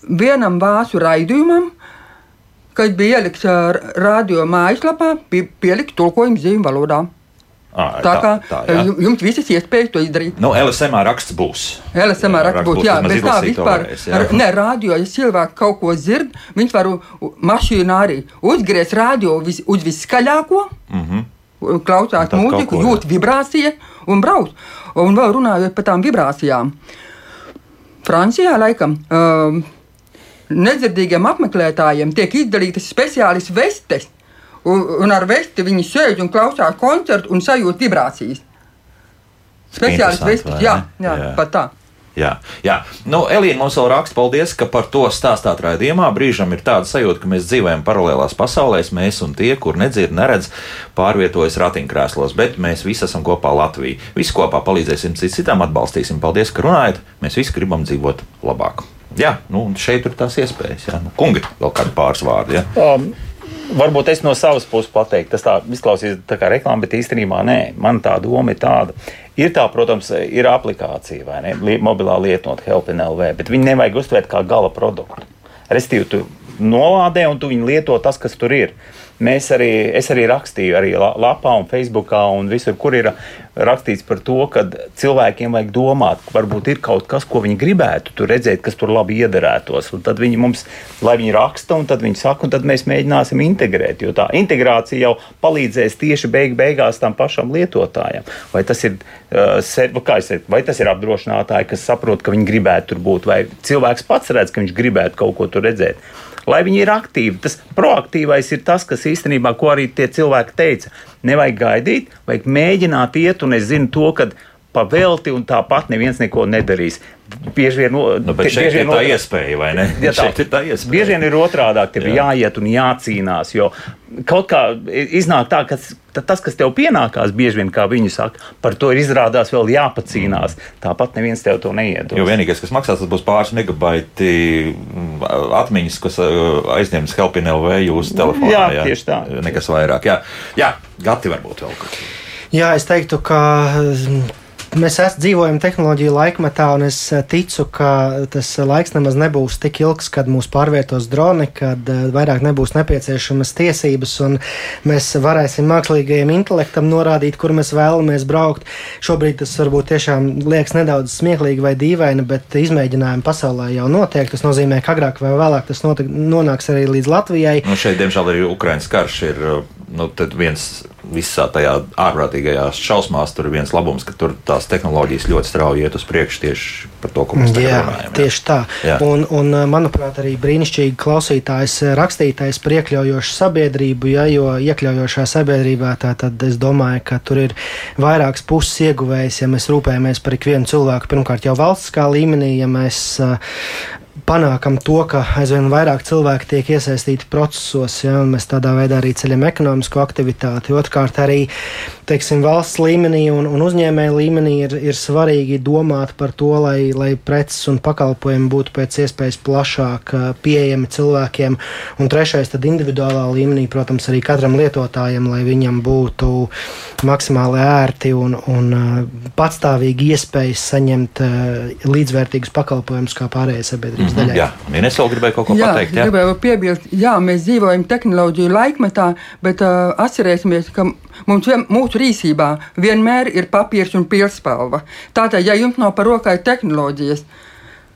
vienam vācu raidījumam, kad bija ielikts radio mājaslapā, bija pielikt tulkojumu zīmju valodā.
À,
Tā kā
tā,
eh,
jā.
ju- jums visas iespējas to izdarīt.
Nu, LSMā raksts būs.
LSM raksts būtu, jā,
vismaz
bez tā vispār.
varēs, jā.
Ar, ne, radio, ja cilvēki kaut ko dzird, viņš var mašīnā arī uzgriezt radio vis, uz viskaļāko, klausās
Un tad kaut
mūziku,
jā.
jūt vibrāciju un brauc. Un vēl runājot par tām vibrācijām. Francijā laikam. Um, Nedzirdīgiem apmeklētājiem tiek izdalītas speciālas vestes, un, un ar vesti viņi sēž un klausās koncertu un sajūt vibrācijas. Vestes,
vai
jā, jā,
Jā.
pat tā.
Jā, jā. Nu, Elīna mums vēl raksta, paldies, ka par to stāstāt raidījumā. Brīžam ir tāda sajūta, ka mēs dzīvojam paralēlās pasaulēs. Mēs un tie, kur nedzird, neredz, pārvietojas ratiņkrēslos, bet mēs visi esam kopā Latvijā. Visi kopā palīdzēsim cits citam, atbalstīsim. Paldies, ka runājat. Mēs visi gribam dzīvot labāk. Jā, nu, un šeit ir tās iespējas. Jā. Nu, kungi, vēl kādi pāris vārdi. Jā.
Um, varbūt es no savas puses pateiktu, tas tā izklausās tā kā reklāma, bet īstenībā nē. Man tā doma ir tāda. Ir tā, protams, ir aplikācija vai ne, mobilā lietotne HelpNLV, bet viņi nevajag uztvērt kā gala produktu. Restīvi, tu nolādē un tu viņu lieto tas, kas tur ir. Mēs arī, es arī rakstīju, arī la- lapā un Facebookā un visur, kur ir rakstīts par to, ka cilvēkiem vajag domāt, ka varbūt ir kaut kas, ko viņi gribētu tur redzēt, kas tur labi iederētos. Un tad viņi mums, lai viņi raksta, un tad viņi saka, un tad mēs mēģināsim integrēt. Jo tā integrācija jau palīdzēs tieši beig beigās tam pašam lietotājam. Vai tas ir, uh, teicu, vai tas ir apdrošinātāji, kas saprot, ka viņi gribētu tur būt, vai cilvēks pats redz, ka viņš gribētu kaut ko tur redzēt. Lai viņi ir aktīvi. Tas proaktīvais ir tas, kas īstenībā, ko arī tie cilvēki teica. Nevajag gaidīt, vajag mēģināt iet, un es zinu to, ka pavelti un tāpat neviens neko nedarīs. Bieži vien, no-
Nu, bet
te-
šeit
bieži
ir
vien
tā
otrā-
iespēja, vai ne?
Ja tā,
ir tā iespēja.
Bieži vien ir otrādi, ka ir
Jā.
jāiet un jācīnās. Jo kaut kā iznāk tā, ka tas, kas tev pienākās, bieži vien, kā viņi saka, par to ir izrādās vēl jāpacīnās. Tāpat neviens tev to neiedos.
Jo vienīgais, kas maksās, tas būs pāris megabaiti mm, atmiņas, kas aizņems Helpin LV jūsu telefonā.
Jā, tieši tā.
Nekas vairāk. Jā, jā Gati varbūt vēl kaut kas.
Jā, es teiktu, ka mm, mēs es, dzīvojam tehnoloģiju laikmetā, un es eh, ticu, ka tas laiks nemaz nebūs tik ilgs, kad mūs pārvietos droni, kad eh, vairāk nebūs nepieciešamas tiesības, un mēs varēsim mākslīgajam intelektam norādīt, kur mēs vēlamies braukt. Šobrīd tas varbūt tiešām liekas nedaudz smieklīgi vai dīvaini, bet izmēģinājumi pasaulē jau notiek. Tas nozīmē, ka agrāk vai vēlāk tas notiek, nonāks arī līdz Latvijai.
Nu, šeit, diemžēl, arī Ukraiņas karš ir uh, nu, viens visā tajā ārprātīgajās šausmās. Tur ir viens labums, ka tur tās tehnoloģijas ļoti strauji iet uz priekšu tieši par to, ko mēs tagad
Jā,
runājam.
tieši tā.
Jā.
Un, un, manuprāt, arī brīnišķīgi klausītājs, rakstītājs par iekļaujošu sabiedrību, ja, jo iekļaujošā sabiedrībā tā, tad es domāju, ka tur ir vairākas puses ieguvējis, ja mēs rūpējamies par ikvienu cilvēku, pirmkārt jau valstiskā līmenī, ja mēs panākam to, ka aizvien vairāk cilvēki tiek iesaistīti procesos, ja, un mēs tādā veidā arī ceļam ekonomisko aktivitāti. Otrkārt, arī teiksim, valsts līmenī un, un uzņēmēja līmenī ir, ir svarīgi domāt par to, lai, lai preces un pakalpojumi būtu pēc iespējas plašāk uh, pieejami cilvēkiem. Un trešais, tad individuālā līmenī, protams, arī katram lietotājam, lai viņam būtu maksimāli ērti un, un uh, patstāvīgi iespējas saņemt uh, līdzvērtīgus pakalpojumus kā pārējai sabiedrības
Mhm,
daļai.
Jā, Mīnēs vēl gribēja kaut ko
jā,
pateikt. Jā,
gribēju piebilst, jā, mēs dzīvojam tehnoloģiju laikmetā, bet uh, atcerēsimies, ka mums vien, mūsu rīcībā vienmēr ir papīrs un pilspalva. Tātad, ja jums nav par rokai tehnoloģijas,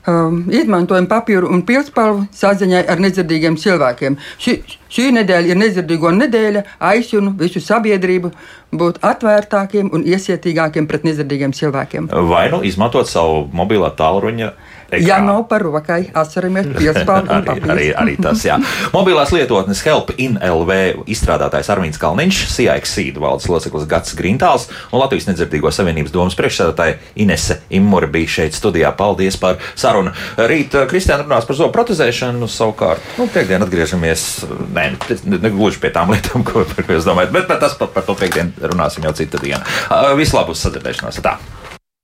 um, izmantojam papīru un pilspalvu saziņai ar nedzirdīgiem cilvēkiem. Šī, šī nedēļa ir nedzirdīgo nedēļa, aicinu visu sabiedrību būt atvērtākiem un iecietīgākiem pret nedzirdīgiem cilvēkiem.
Vai nu izmantot savu mobilā tālruņa ekrānu?
Ja nav par rokai, atceramies un
arī, arī,
papīru.
arī tas, jā. Mobilās lietotnes Help in LV izstrādātājs Armīns Kalniņš, CIX Sīdu valdes loceklis Gats Grintāls un Latvijas nedzirdīgo savienības domas priekšsēdētāja Inese Imura bija šeit studijā. Paldies par sarunu. Rīt eh, Kristiāna runās par zobu protezēšanu savukārt. Nu, piekdien atgriežamies, nē, ne, ne gluži pie tām lietām, ko par ko jūs domājat, bet par, tas, par, par to piekdien runāsim jau citu dienu. Visu labu uz sadzirdēšanos! Tā!